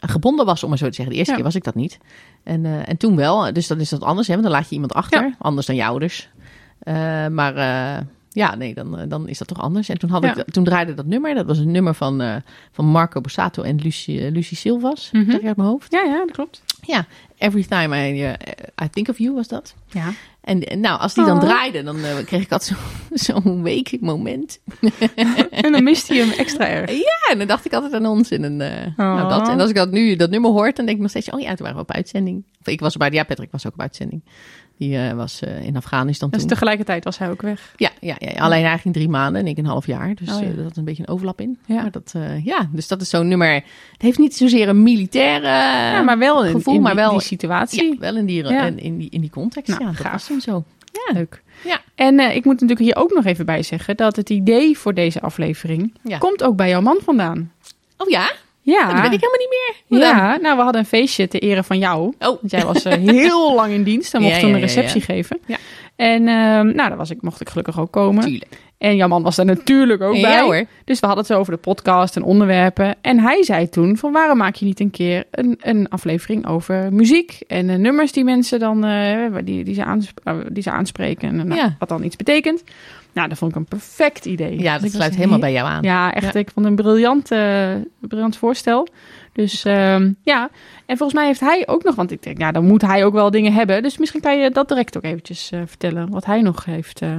gebonden was, om maar zo te zeggen. De eerste Ja. keer was ik dat niet. En, eh, en toen wel. Dus dan is dat anders, hè? Want dan laat je iemand achter. Ja. Anders dan je ouders. Eh, maar eh, ja, nee, dan, dan is dat toch anders. En toen, had Ja. ik, toen draaide dat nummer. Dat was een nummer van, van Marco Borsato en Lucie, Lucie Silvas. Mhm. Zeg je uit mijn hoofd? Ja, ja, dat klopt. Ja, Every Time I, I Think of You was dat. Ja. En eh, nou, als die dan Oh. draaide, dan eh, kreeg ik altijd zo- zo'n week moment. En dan mist hij hem extra erg. Ja, en dan dacht ik altijd aan ons. En, eh, nou, dat. en als ik dat nu, dat nummer hoort, dan denk ik nog steeds... Oh ja, toen waren we op uitzending. Of ik was bij, ja, Patrick was ook op uitzending. Die eh, was eh, in Afghanistan Dus toen. tegelijkertijd was hij ook weg. Ja, ja, ja, alleen eigenlijk in drie maanden en ik een half jaar. Dus Oh, ja. eh, er zat een beetje een overlap in. Ja. Maar dat, ja, dus dat is zo'n nummer. Het heeft niet zozeer een militaire ja, maar wel in, gevoel, in maar wel die situatie. ja, wel in die, in, die, in die context. Nou, ja, dat gaaf. toen zo. Ja, Leuk. Ja. En ik moet natuurlijk hier ook nog even bij zeggen dat het idee voor deze aflevering komt ook bij jouw man vandaan. Oh ja? Ja, Dat weet ik helemaal niet meer. Dan? ja, nou we hadden een feestje ter ere van jou. Oh, Want jij was eh, heel lang in dienst en mocht Ja, toen een receptie geven. Ja. En ehm, nou, daar was ik, mocht ik gelukkig ook komen. tuurlijk. En jouw man was daar natuurlijk ook bij. hoor. Dus we hadden het over de podcast en onderwerpen. En hij zei toen van waarom maak je niet een keer een, een aflevering over muziek en eh, nummers die mensen dan eh, die, die, ze die ze aanspreken en nou, wat dan iets betekent. Nou, dat vond ik een perfect idee. Ja, dat sluit helemaal bij jou aan. Ja, echt. Ja. Ik vond een briljant, eh, briljant voorstel. Dus ehm, ja, en volgens mij heeft hij ook nog, want ik denk, ja, dan moet hij ook wel dingen hebben. Dus misschien kan je dat direct ook eventjes eh, vertellen, wat hij nog heeft eh,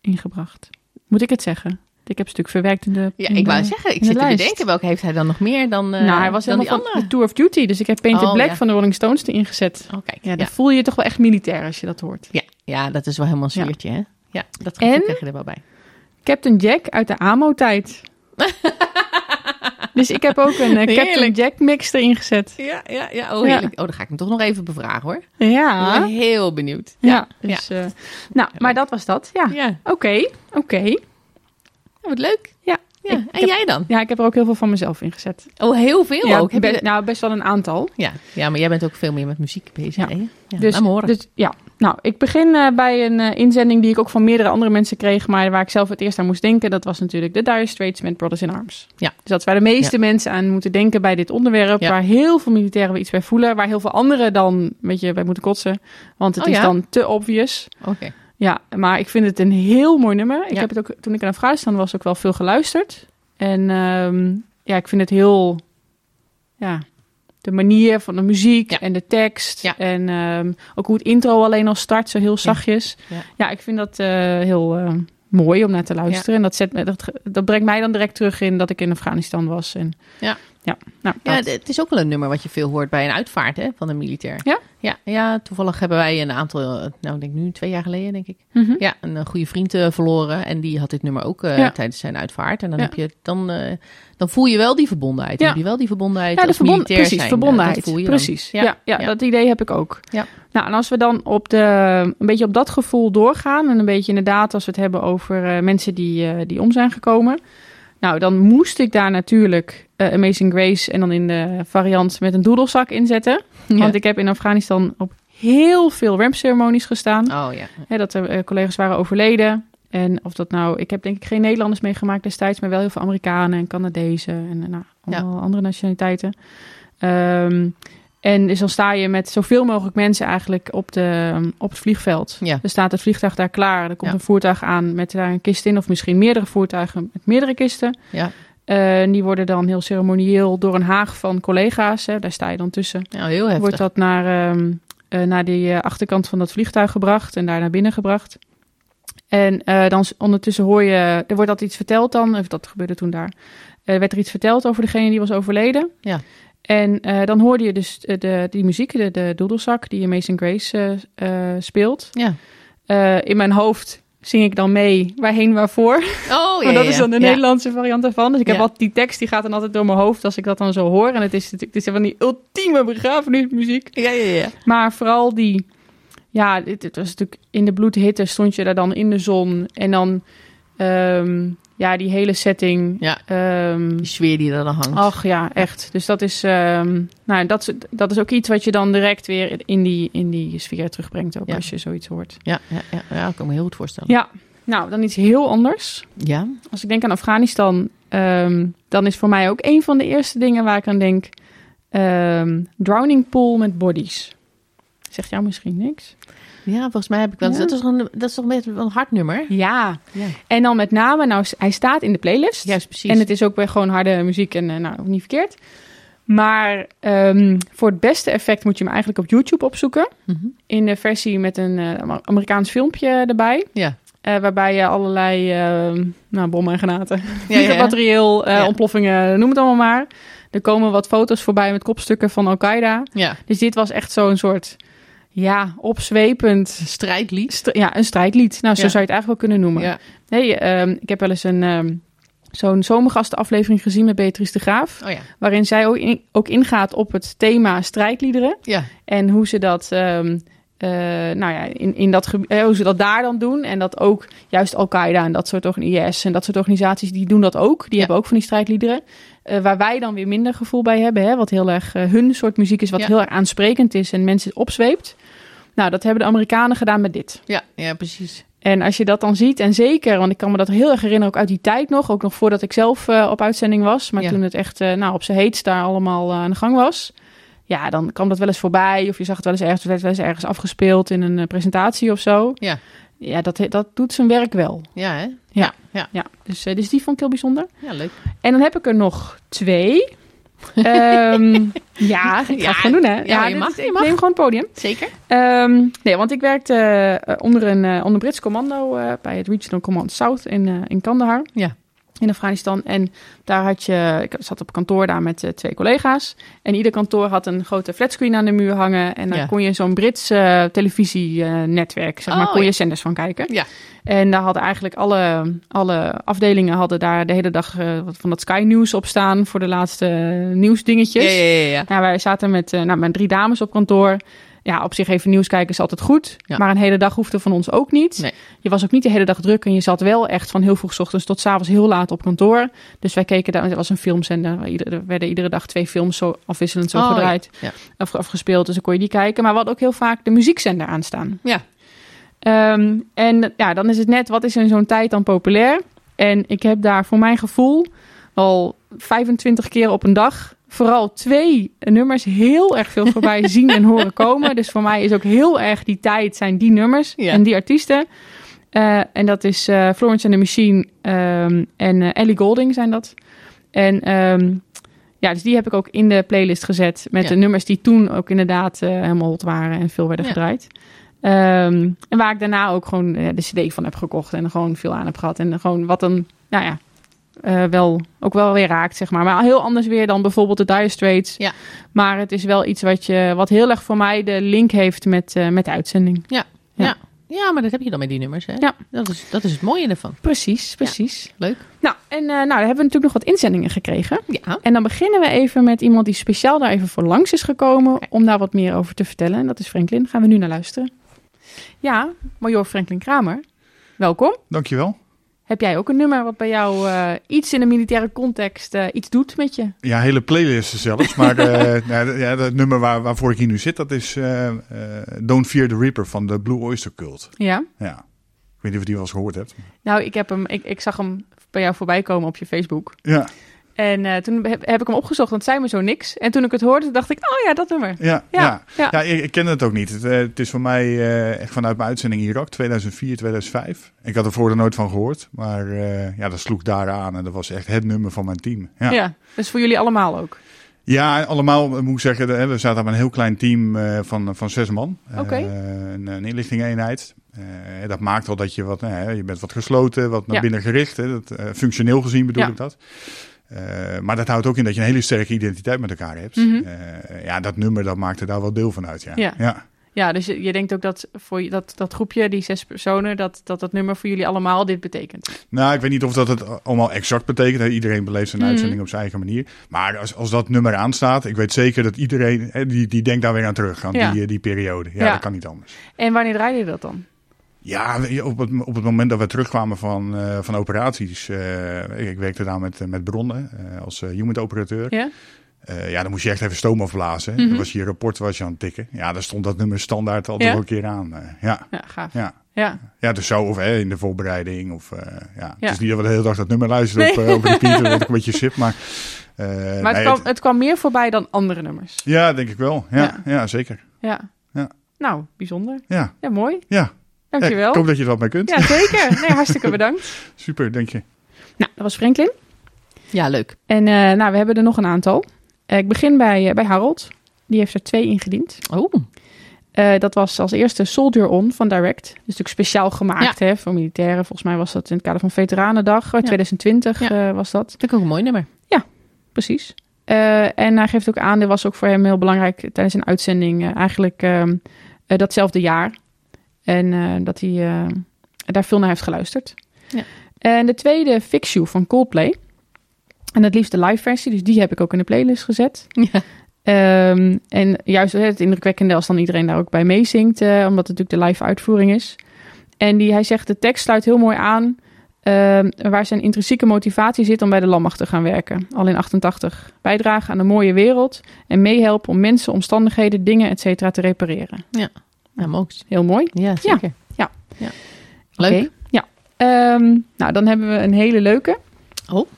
ingebracht. Moet ik het zeggen? Ik heb een stuk verwerkt in de. Ja, ik de- wou zeggen, ik de zit te lijst. bedenken, welke heeft hij dan nog meer dan, nou, hij was helemaal van andere? de Tour of Duty, dus ik heb Painted Oh, Black ja. van de Rolling Stones erin gezet. Oh, kijk. Ja, Ja, dan voel je je toch wel echt militair als je dat hoort. ja. ja, dat is wel helemaal een hè? Ja, dat En? krijg je er wel bij. Captain Jack uit de AMO-tijd. dus ik heb ook een eh, Captain Heerlijk. Jack mix erin gezet. Ja, ja, ja. Oh, Ja. Oh, dan ga ik hem toch nog even bevragen, hoor. Ja. Ik ben heel benieuwd. Ja, dus, eh, nou, maar dat was dat. Ja, oké, oké. Ja, wat leuk. Ja, Ja. Ik- en ik heb- jij dan? Ja, ik heb er ook heel veel van mezelf in gezet. Oh, heel veel ja, ook. Heb je be- de- Nou, best wel een aantal. ja. ja, maar jij bent ook veel meer met muziek bezig. Ja. hè? Ja, dus, horen. dus ja, nou, ik begin eh, bij een eh, inzending die ik ook van meerdere andere mensen kreeg, maar waar ik zelf het eerst aan moest denken. Dat was natuurlijk de Dire Straits met Brothers in Arms. Ja. Dus dat is waar de meeste mensen aan moeten denken bij dit onderwerp, waar heel veel militairen weer iets bij voelen, waar heel veel anderen dan een beetje bij moeten kotsen, want het Oh, is dan te obvious. Oké. Ja, maar ik vind het een heel mooi nummer. Ik Ja. heb het ook, toen ik in Afghanistan was, ook wel veel geluisterd. En ehm, ja, ik vind het heel, ja, de manier van de muziek Ja. en de tekst. Ja. En ehm, ook hoe het intro alleen al start, zo heel zachtjes. Ja. Ik vind dat eh, heel eh, mooi om naar te luisteren. En dat, zet me, dat, dat brengt mij dan direct terug in dat ik in Afghanistan was. En, Ja. Ja, nou, Ja, het is ook wel een nummer wat je veel hoort bij een uitvaart hè, van een militair. Ja? Ja, ja, toevallig hebben wij een aantal, eh, nou ik denk nu twee jaar geleden denk ik. Mhm. Ja, een eh, goede vriend eh, verloren en die had dit nummer ook Ja. tijdens zijn uitvaart. En dan, heb je, dan, dan voel je wel die verbondenheid. Dan heb je wel die verbondenheid Ja, de als verbond, militair precies, zijn. verbondenheid. Voel je precies. Ja. Ja, Ja. dat idee heb ik ook. Ja. Nou, en als we dan op de, een beetje op dat gevoel doorgaan en een beetje inderdaad als we het hebben over mensen die, die om zijn gekomen. Nou, dan moest ik daar natuurlijk eh, Amazing Grace en dan in de variant met een doedelzak inzetten. Ja. Want ik heb in Afghanistan op heel veel rampceremonies gestaan. Oh ja. Hè, dat er eh, collega's waren overleden. En of dat nou, ik heb denk ik geen Nederlanders meegemaakt destijds, maar wel heel veel Amerikanen en Canadezen en eh, nou, Ja. allemaal andere nationaliteiten. Ehm, en dus dan sta je met zoveel mogelijk mensen eigenlijk op, de, op het vliegveld. Ja. Er staat het vliegtuig daar klaar. Er komt Ja. een voertuig aan met daar een kist in, of misschien meerdere voertuigen met meerdere kisten. Ja. Eh, en die worden dan heel ceremonieel door een haag van collega's, hè, daar sta je dan tussen, heel heftig. wordt dat naar, ehm, eh, naar die eh, achterkant van dat vliegtuig gebracht en daar naar binnen gebracht. En dan ondertussen hoor je, er wordt altijd iets verteld dan, of dat gebeurde toen daar. Er werd er iets verteld over degene die was overleden. Ja. En dan hoorde je dus de, de, die muziek, de, de doedelzak die Amazing Grace speelt. Ja. In mijn hoofd zing ik dan mee, waarheen, waarvoor. Oh ja. Maar dat is dan de Ja. Nederlandse variant daarvan. Dus ik heb Ja. altijd die tekst, die gaat dan altijd door mijn hoofd als ik dat dan zo hoor. En het is natuurlijk het is van die ultieme begrafenismuziek. Ja, ja, ja. Maar vooral die, ja, het, het was natuurlijk in de bloedhitte stond je daar dan in de zon. En dan, ehm, ja, die hele setting. Ja. ehm, Die sfeer die er dan hangt. ach ja, echt. Dus dat is, ehm, nou, dat, dat is ook iets wat je dan direct weer in die, in die sfeer terugbrengt. Ook Ja. als je zoiets hoort. Ja, ja, ja, ja, dat kan ik me heel goed voorstellen. Ja, nou, dan iets heel anders. Ja. Als ik denk aan Afghanistan, dan is voor mij ook een van de eerste dingen waar ik aan denk: Drowning Pool met Bodies. Zegt jou misschien niks? Ja, volgens mij heb ik wel. Ja. Dat, is toch een, dat is toch met een hard nummer? Ja. Ja. En dan met name, nou, hij staat in de playlist. Juist, precies. En het is ook weer gewoon harde muziek en eh, nou, niet verkeerd. Maar ehm, voor het beste effect moet je hem eigenlijk op YouTube opzoeken. Mhm. In de versie met een eh, Amerikaans filmpje erbij. Ja. eh, waarbij je allerlei ehm, nou, bommen en granaten, Ja, ja. materieel, Ja. ontploffingen, noem het allemaal maar. Er komen wat foto's voorbij met kopstukken van Al-Qaeda. ja. Dus dit was echt zo'n soort, ja, opzwepend... Strijdlied. st- ja, een strijdlied. Nou, zo Ja. zou je het eigenlijk wel kunnen noemen. Ja. Nee, ehm, ik heb wel eens een, ehm, zo'n zomergastenaflevering gezien met Beatrice de Graaf. Oh ja. Waarin zij ook, in- ook ingaat op het thema strijdliederen. Ja. En hoe ze dat, ehm, eh, nou ja, in, in dat eh, hoe ze dat daar dan doen. En dat ook juist Al-Qaeda en dat soort IS en dat soort organisaties, die doen dat ook. Die Ja. hebben ook van die strijdliederen. Eh, waar wij dan weer minder gevoel bij hebben. Hè, wat heel erg hun soort muziek is, wat heel erg aansprekend is en mensen opzweept. Nou, dat hebben de Amerikanen gedaan met dit. Ja, ja, precies. En als je dat dan ziet, en zeker, want ik kan me dat heel erg herinneren, ook uit die tijd nog, ook nog voordat ik zelf eh, op uitzending was, maar Ja. toen het echt eh, nou, op zijn heetst daar allemaal eh, aan de gang was, ja, dan kwam dat wel eens voorbij, of je zag het wel eens ergens, het werd wel eens ergens afgespeeld in een presentatie of zo. Ja. Ja, dat, dat doet zijn werk wel. Ja, hè? Ja. Ja. Ja, dus, dus die vond ik heel bijzonder. Ja, leuk. En dan heb ik er nog twee. Ega ja, ik ga Ja, het gewoon doen, hè? ja, je mag, is- je mag. neem gewoon het podium. Zeker. Ehm, nee, want ik werkte eh, onder een eh, onder Brits commando eh, bij het Regional Command South in, in Kandahar. Ja. In Afghanistan. En daar had je, ik zat op kantoor daar met eh, twee collega's. En ieder kantoor had een grote flatscreen aan de muur hangen. En daar Ja. kon je zo'n Brits eh, televisienetwerk, zeg maar, Oh, kon je zenders van kijken. Ja. En daar hadden eigenlijk alle, alle afdelingen hadden daar de hele dag eh, wat van dat Sky News op staan voor de laatste nieuwsdingetjes. Ja, ja, ja. ja. Nou, wij zaten met, nou, met drie dames op kantoor. Ja, op zich even nieuws kijken is altijd goed. Ja. Maar een hele dag hoefde van ons ook niet. Nee. Je was ook niet de hele dag druk. En je zat wel echt van heel vroeg 's ochtends tot 's avonds heel laat op kantoor. Dus wij keken daar. Het was een filmzender. Er werden iedere dag twee films zo afwisselend zo Oh, gedraaid. ja. Of afgespeeld. Dus dan kon je die kijken. Maar we hadden ook heel vaak de muziekzender aanstaan. Ja. Ehm, en ja, dan is het net, wat is in zo'n tijd dan populair? En ik heb daar voor mijn gevoel al 25 keer op een dag vooral twee nummers heel erg veel voorbij zien en horen komen. Dus voor mij is ook heel erg die tijd zijn die nummers Ja. en die artiesten. Eh, en dat is eh, Florence and the Machine ehm, en eh, Ellie Golding zijn dat. En ehm, ja, dus die heb ik ook in de playlist gezet met Ja. de nummers die toen ook inderdaad helemaal hot waren en veel werden Ja. gedraaid. Ehm, en waar ik daarna ook gewoon de cd van heb gekocht en er gewoon veel aan heb gehad. En gewoon wat een, nou ja, eh, wel, ook wel weer raakt, zeg maar. Maar heel anders weer dan bijvoorbeeld de Dire Straits. Ja. Maar het is wel iets wat, je, wat heel erg voor mij de link heeft met, eh, met de uitzending. Ja, maar dat heb je dan met die nummers, hè? Ja. Dat is, dat is het mooie ervan. Precies, precies. Leuk. Nou, en eh, nou, dan hebben we natuurlijk nog wat inzendingen gekregen. Ja. En dan beginnen we even met iemand die speciaal daar even voor langs is gekomen om daar wat meer over te vertellen. En dat is Franklin. Gaan we nu naar luisteren. Ja, Major Franklin Kramer. Welkom. Dankjewel. Heb jij ook een nummer wat bij jou eh, iets in de militaire context eh, iets doet met je? Ja, hele playlisten zelfs. Maar eh, nou, ja, het nummer waar, waarvoor ik hier nu zit, dat is Don't Fear the Reaper van de Blue Oyster Cult. Ja. Ja. Ik weet niet of je die wel eens gehoord hebt. Nou, ik, heb hem, ik, ik zag hem bij jou voorbij komen op je Facebook. Ja, En eh, toen heb, heb ik hem opgezocht, want het zei me zo niks. En toen ik het hoorde, dacht ik, oh ja, dat nummer. ja, Ja, ja. ja. ja. ik, ik ken het ook niet. Het, eh, het is voor mij eh, echt vanuit mijn uitzending Irak, 2004, 2005. Ik had er voor er nooit van gehoord. Maar ja, dat sloeg daar aan en dat was echt het nummer van mijn team. Ja. Ja, dus voor jullie allemaal ook. Ja, allemaal moet ik zeggen. We zaten met een heel klein team van, van zes man. Een, een inlichtingeenheid. Dat maakt al dat je wat, je bent wat gesloten, wat naar Ja. binnen gericht. Hè, dat, functioneel gezien bedoel Ja. ik dat. Eh, maar dat houdt ook in dat je een hele sterke identiteit met elkaar hebt. Mhm. Eh, ja, dat nummer dat maakt er daar wel deel van uit. Ja. Ja. ja. Ja, dus je, denkt ook dat voor je, dat, dat groepje, die zes personen, dat, dat dat nummer voor jullie allemaal dit betekent. Nou, ik weet niet of dat het allemaal exact betekent. hè. Iedereen beleeft zijn Mhm. uitzending op zijn eigen manier. Maar als, als dat nummer aanstaat, ik weet zeker dat iedereen, hè, die, die denkt daar weer aan terug, aan Ja. die, eh, die periode. Ja, Ja. dat kan niet anders. En wanneer draaide je dat dan? Ja, je, op het, op het moment dat we terugkwamen van, eh, van operaties. eh, ik, ik werkte daar met, eh, met bronnen als uh, operateur. Ja? Ja, dan moest je echt even stoom afblazen. Mhm. Dan was je rapport was je aan het tikken. Ja, daar stond dat nummer standaard altijd Ja? een keer aan. ja, Ja, gaaf. ja. Ja. Ja, dus zo, of hè, in de voorbereiding. Of, ja. Ja. Het is niet dat we de hele dag dat nummer luisteren op, eh, op repeat. Word ik een beetje sip, maar... Maar nee, het, kwam, het- het kwam meer voorbij dan andere nummers. ja, denk ik wel. Ja, Ja. ja. zeker. Ja. Ja. Nou, bijzonder. Ja, Ja, mooi. ja. Dankjewel. Ik hoop dat je er wat mee kunt. Ja, zeker. Nee, hartstikke bedankt. Super, denk je. Nou, dat was Franklin. Ja, leuk. En eh, nou, we hebben er nog een aantal. Eh, ik begin bij, eh, bij Harold. Die heeft er twee ingediend. Oh, Eh, dat was als eerste Soldier On van Direct. Dus natuurlijk speciaal gemaakt hè, voor militairen. Volgens mij was dat in het kader van Veteranendag. eh, 2020 Ja. eh, was dat. vind ik ook een mooi nummer. Precies. Eh, en hij geeft ook aan, dit was ook voor hem heel belangrijk tijdens een uitzending. eh, eigenlijk ehm, eh, datzelfde jaar. En eh, dat hij eh, daar veel naar heeft geluisterd. Ja. En de tweede, Fix You van Coldplay. En het liefst de live versie, dus die heb ik ook in de playlist gezet. Ja. Ehm, en juist het indrukwekkende als dan iedereen daar ook bij meezingt, eh, omdat het natuurlijk de live uitvoering is. En die, hij zegt, de tekst sluit heel mooi aan ehm, waar zijn intrinsieke motivatie zit om bij de landmacht te gaan werken. Al in 88. Bijdragen aan een mooie wereld en meehelpen om mensen, omstandigheden, dingen, et cetera te repareren. Ja, mooi. Heel mooi. Ja, zeker. Ja. ja. Leuk. Ja. Ehm, nou, dan hebben we een hele leuke. Oh.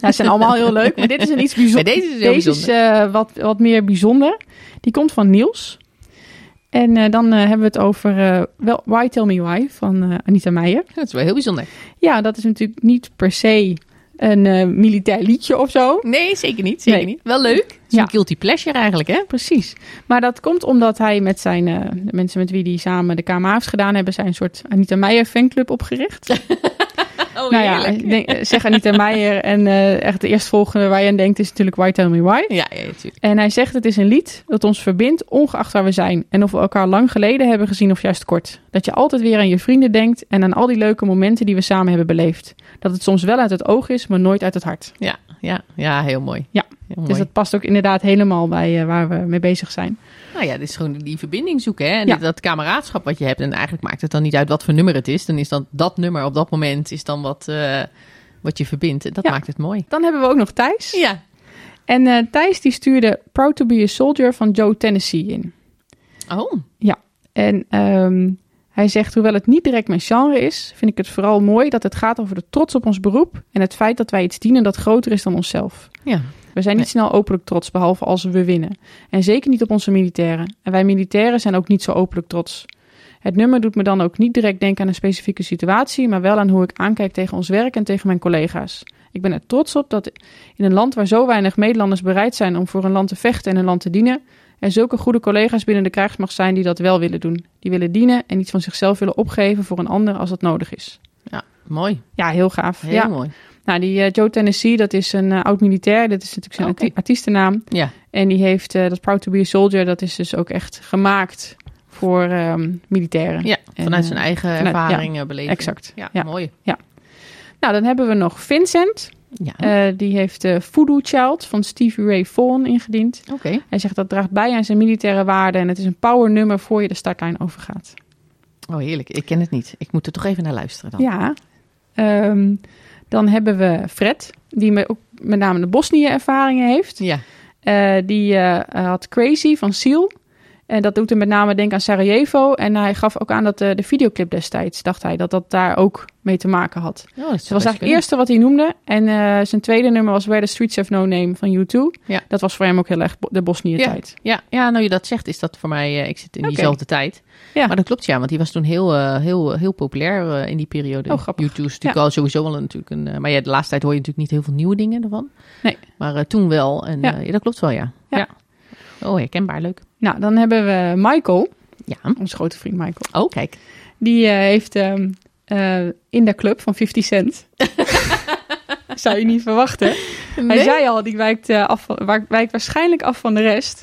Ja, ze zijn allemaal heel leuk, maar dit is een iets bijzonders. Maar deze is Deze is eh, wat, wat meer bijzonder. Die komt van Niels. En eh, dan eh, hebben we het over Why Tell Me Why van Anita Meijer. Dat is wel heel bijzonder. Ja, dat is natuurlijk niet per se een eh, militair liedje of zo. Nee, zeker niet. Zeker Nee. niet. Wel leuk. Het is Ja. een guilty pleasure eigenlijk, hè? Precies. Maar dat komt omdat hij met zijn eh, de mensen met wie hij samen de KMA heeft gedaan, hebben zij een soort Anita Meijer fanclub opgericht. Oh, nou ja, ik denk, eh, zeg Anita Meijer en eh, echt de eerstvolgende waar je aan denkt is natuurlijk Why Tell Me Why. Ja, ja, natuurlijk. En hij zegt het is een lied dat ons verbindt ongeacht waar we zijn. En of we elkaar lang geleden hebben gezien of juist kort. Dat je altijd weer aan je vrienden denkt en aan al die leuke momenten die we samen hebben beleefd. Dat het soms wel uit het oog is, maar nooit uit het hart. Ja, ja, ja, heel mooi. Ja. Heel mooi. Dus dat past ook inderdaad helemaal bij eh, waar we mee bezig zijn. Nou ja, dit is gewoon die verbinding zoeken, hè? En Ja. dat kameraadschap wat je hebt. En eigenlijk maakt het dan niet uit wat voor nummer het is. Dan is dan dat nummer op dat moment is dan wat, eh, wat je verbindt. Dat Ja. maakt het mooi. Dan hebben we ook nog Thijs. Ja. En eh, Thijs die stuurde Proud to be a Soldier van Joe Tennessee in. Oh, En ehm, hij zegt, hoewel het niet direct mijn genre is, vind ik het vooral mooi dat het gaat over de trots op ons beroep en het feit dat wij iets dienen dat groter is dan onszelf. ja. We zijn niet snel openlijk trots, behalve als we winnen. En zeker niet op onze militairen. En wij militairen zijn ook niet zo openlijk trots. Het nummer doet me dan ook niet direct denken aan een specifieke situatie, maar wel aan hoe ik aankijk tegen ons werk en tegen mijn collega's. Ik ben er trots op dat in een land waar zo weinig Nederlanders bereid zijn om voor een land te vechten en een land te dienen, er zulke goede collega's binnen de krijgsmacht zijn die dat wel willen doen. Die willen dienen en iets van zichzelf willen opgeven voor een ander als dat nodig is. Mooi. Ja, heel gaaf. Heel ja. mooi. Nou, die eh, Joe Tennessee, dat is een eh, oud-militair. Dat is natuurlijk zijn arti- artiestennaam. Ja. En die heeft eh, dat Proud to be a Soldier, dat is dus ook echt gemaakt voor ehm, militairen. Ja, vanuit zijn eigen vanuit- ervaring, eh, beleving. Exact. Ja, Ja. mooi. Nou, dan hebben we nog Vincent. Ja, die heeft eh Voodoo Child van Stevie Ray Vaughan ingediend. oké. Hij zegt dat draagt bij aan zijn militaire waarden en het is een power nummer voor je de startlijn overgaat. Oh, heerlijk. Ik ken het niet. Ik moet er toch even naar luisteren dan. Ja. Ehm, dan hebben we Fred, die me ook met name de Bosnië-ervaringen heeft. Ja. Eh, die eh, had Crazy van Seal. En dat doet hem met name denken aan Sarajevo. En hij gaf ook aan dat de, de videoclip destijds, dacht hij, dat dat daar ook mee te maken had. Oh, dat Dus dat was eigenlijk het eerste wat hij noemde. En eh, zijn tweede nummer was Where the Streets Have No Name van U2. Ja. Dat was voor hem ook heel erg de Bosnië-tijd. Ja, ja, nou je dat zegt, is dat voor mij... eh, ik zit in diezelfde tijd. Ja. Maar dat klopt, ja. Want die was toen heel, eh, heel, heel populair in die periode. Oh, grappig. YouTube is natuurlijk al sowieso wel natuurlijk een... maar ja, de laatste tijd hoor je natuurlijk niet heel veel nieuwe dingen ervan. Nee. Maar toen wel. En Ja. ja. ja, dat klopt wel, ja. Ja. Oh, herkenbaar. Leuk. Nou, dan hebben we Michael, Ja. onze grote vriend Michael. Oh, kijk. Die eh, heeft ehm, eh, in de club van 50 Cent. Zou je niet verwachten. Hij zei al, die wijkt, eh, af, wijkt waarschijnlijk af van de rest.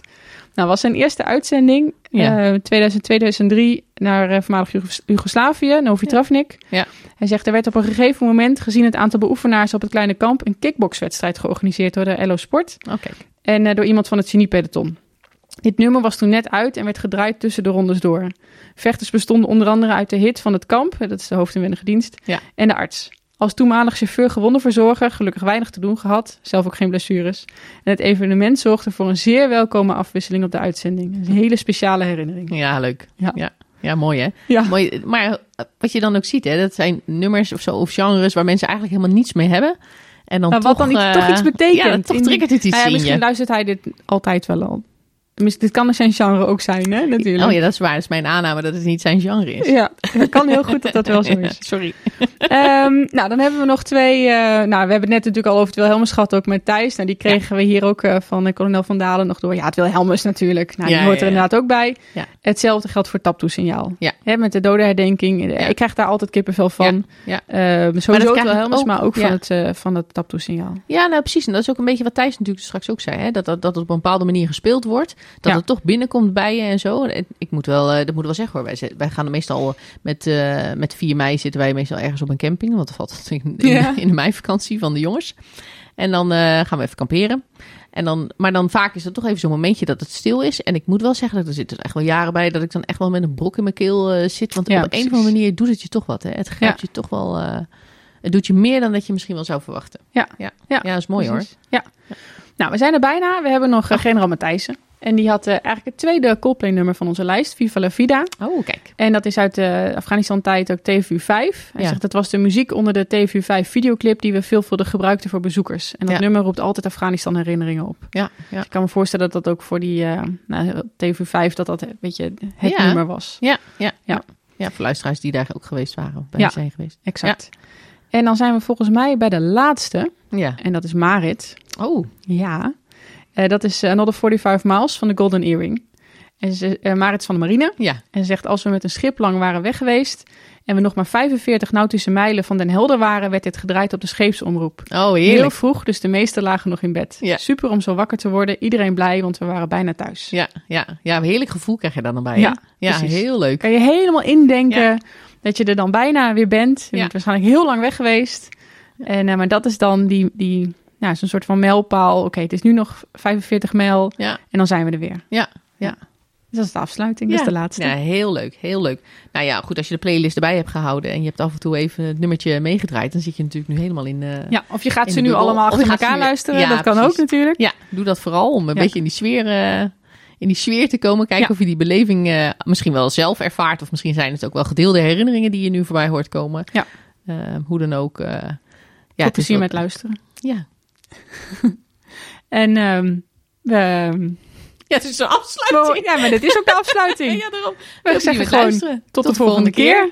Nou, was zijn eerste uitzending, Ja. eh 2000, 2003, naar voormalig Jugos- Joegoslavië, Novi Ja. Travnik. Ja. Hij zegt, er werd op een gegeven moment, gezien het aantal beoefenaars op het kleine kamp, een kickboxwedstrijd georganiseerd door de LO Sport. Oh. En door iemand van het geniepeloton. Dit nummer was toen net uit en werd gedraaid tussen de rondes door. Vechters bestonden onder andere uit de hit van het kamp, dat is de hoofdinwendige dienst, Ja. en de arts. Als toenmalig chauffeur gewondenverzorger, gelukkig weinig te doen gehad, zelf ook geen blessures. En het evenement zorgde voor een zeer welkome afwisseling op de uitzending. Een hele speciale herinnering. Ja, leuk. Ja. Ja, ja. mooi hè. Ja, Mooi, maar wat je dan ook ziet, hè, dat zijn nummers of zo, of genres waar mensen eigenlijk helemaal niets mee hebben. En dan maar toch, wat dan iets, eh, toch iets betekent. Ja, toch triggert het iets Nou ja, in misschien je. luistert hij dit altijd wel al. Dit kan zijn genre ook zijn, hè, natuurlijk. Oh ja, dat is waar. Dat is mijn aanname dat het niet zijn genre is. Ja, het kan heel goed dat dat wel zo is. Sorry. Ehm, nou, dan hebben we nog twee. eh, nou, we hebben het net natuurlijk al over het Wilhelmus gehad, ook met Thijs. Nou, die kregen we hier ook eh, van uh, kolonel Van Dalen nog door. Ja, het Wilhelmus natuurlijk. Nou, die Ja, hoort ja, er ja. inderdaad ook bij. Ja. Hetzelfde geldt voor taptoesignaal. Ja. Hè, met de dodenherdenking. Ik krijg daar altijd kippenvel van. Ja, Eh, sowieso krijg het Wilhelmus, ook, maar ook van het, eh van het taptoesignaal. Ja, nou precies. En dat is ook een beetje wat Thijs natuurlijk straks ook zei. Hè? Dat, dat, dat het op een bepaalde manier gespeeld wordt. Dat Ja. het toch binnenkomt bij je en zo. Ik moet wel, eh, dat moet wel zeggen hoor. Wij, wij gaan meestal met, eh, met 4 mei zitten wij meestal ergens op een camping. Want dat valt in, Ja. in de meivakantie van de jongens. En dan eh, gaan we even kamperen. En dan, maar dan vaak is er toch even zo'n momentje dat het stil is. En ik moet wel zeggen, dat er zitten echt wel jaren bij... dat ik dan echt wel met een brok in mijn keel zit. Want Ja, op een of andere manier doet het je toch wat. Hè? Het grijpt je toch wel... het doet je meer dan dat je misschien wel zou verwachten. Ja. ja. Ja, dat is mooi Precies. Ja. Nou, we zijn er bijna. We hebben nog eh, generaal Matthijssen. En die had eh, eigenlijk het tweede Coldplay-nummer van onze lijst, Viva la Vida. Oh, kijk. En dat is uit de Afghanistan-tijd ook TVU 5. Hij Ja. zegt dat was de muziek onder de TVU 5 videoclip die we veelvuldig gebruikten voor bezoekers. En dat Ja. nummer roept altijd Afghanistan herinneringen op. Ja, ja. Ik kan me voorstellen dat dat ook voor die eh nou, TVU 5 dat dat weet je, het nummer was. Ja, ja, Ja. ja. Voor luisteraars die daar ook geweest waren. Of bij Ja. zijn geweest. Exact. En dan zijn we volgens mij bij de laatste. Ja. En dat is Marit. Oh, Ja. Eh, dat is eh, Another 45 Miles van de Golden Earring. En ze, eh, Marit van de marine. ja. En ze zegt, als we met een schip lang waren weg geweest... en we nog maar 45 nautische mijlen van Den Helder waren... werd dit gedraaid op de scheepsomroep. Oh, Heel vroeg, dus de meesten lagen nog in bed. Ja. Super om zo wakker te worden. Iedereen blij, want we waren bijna thuis. Ja, ja. ja, een heerlijk gevoel krijg je daar dan bij. hè? Ja, ja precies. heel leuk. Kan je helemaal indenken Ja. dat je er dan bijna weer bent. Je Ja. bent waarschijnlijk heel lang weg geweest. En, maar dat is dan die, die ja, zo'n soort van mijlpaal. Oké, het is nu nog 45 mijl Ja, en dan zijn we er weer. ja, ja. Dus dat is de afsluiting, dat is de laatste. Ja, heel leuk, heel leuk. Nou ja, goed, als je de playlist erbij hebt gehouden en je hebt af en toe even het nummertje meegedraaid, dan zit je natuurlijk nu helemaal in. eh, Ja, of je gaat ze nu allemaal achter elkaar nu- luisteren. Ja, dat kan precies. ook natuurlijk. Ja, doe dat vooral om een Ja. beetje in die sfeer, eh, in die sfeer te komen. Kijken of je die beleving eh, misschien wel zelf ervaart. Of misschien zijn het ook wel gedeelde herinneringen die je nu voorbij hoort komen. Ja. Hoe dan ook. ja, is plezier met luisteren. Ja. En ehm, we, ja, het is een afsluiting. ja, maar dit is ook de afsluiting. Ja, daarom. We zeggen gewoon tot de volgende keer.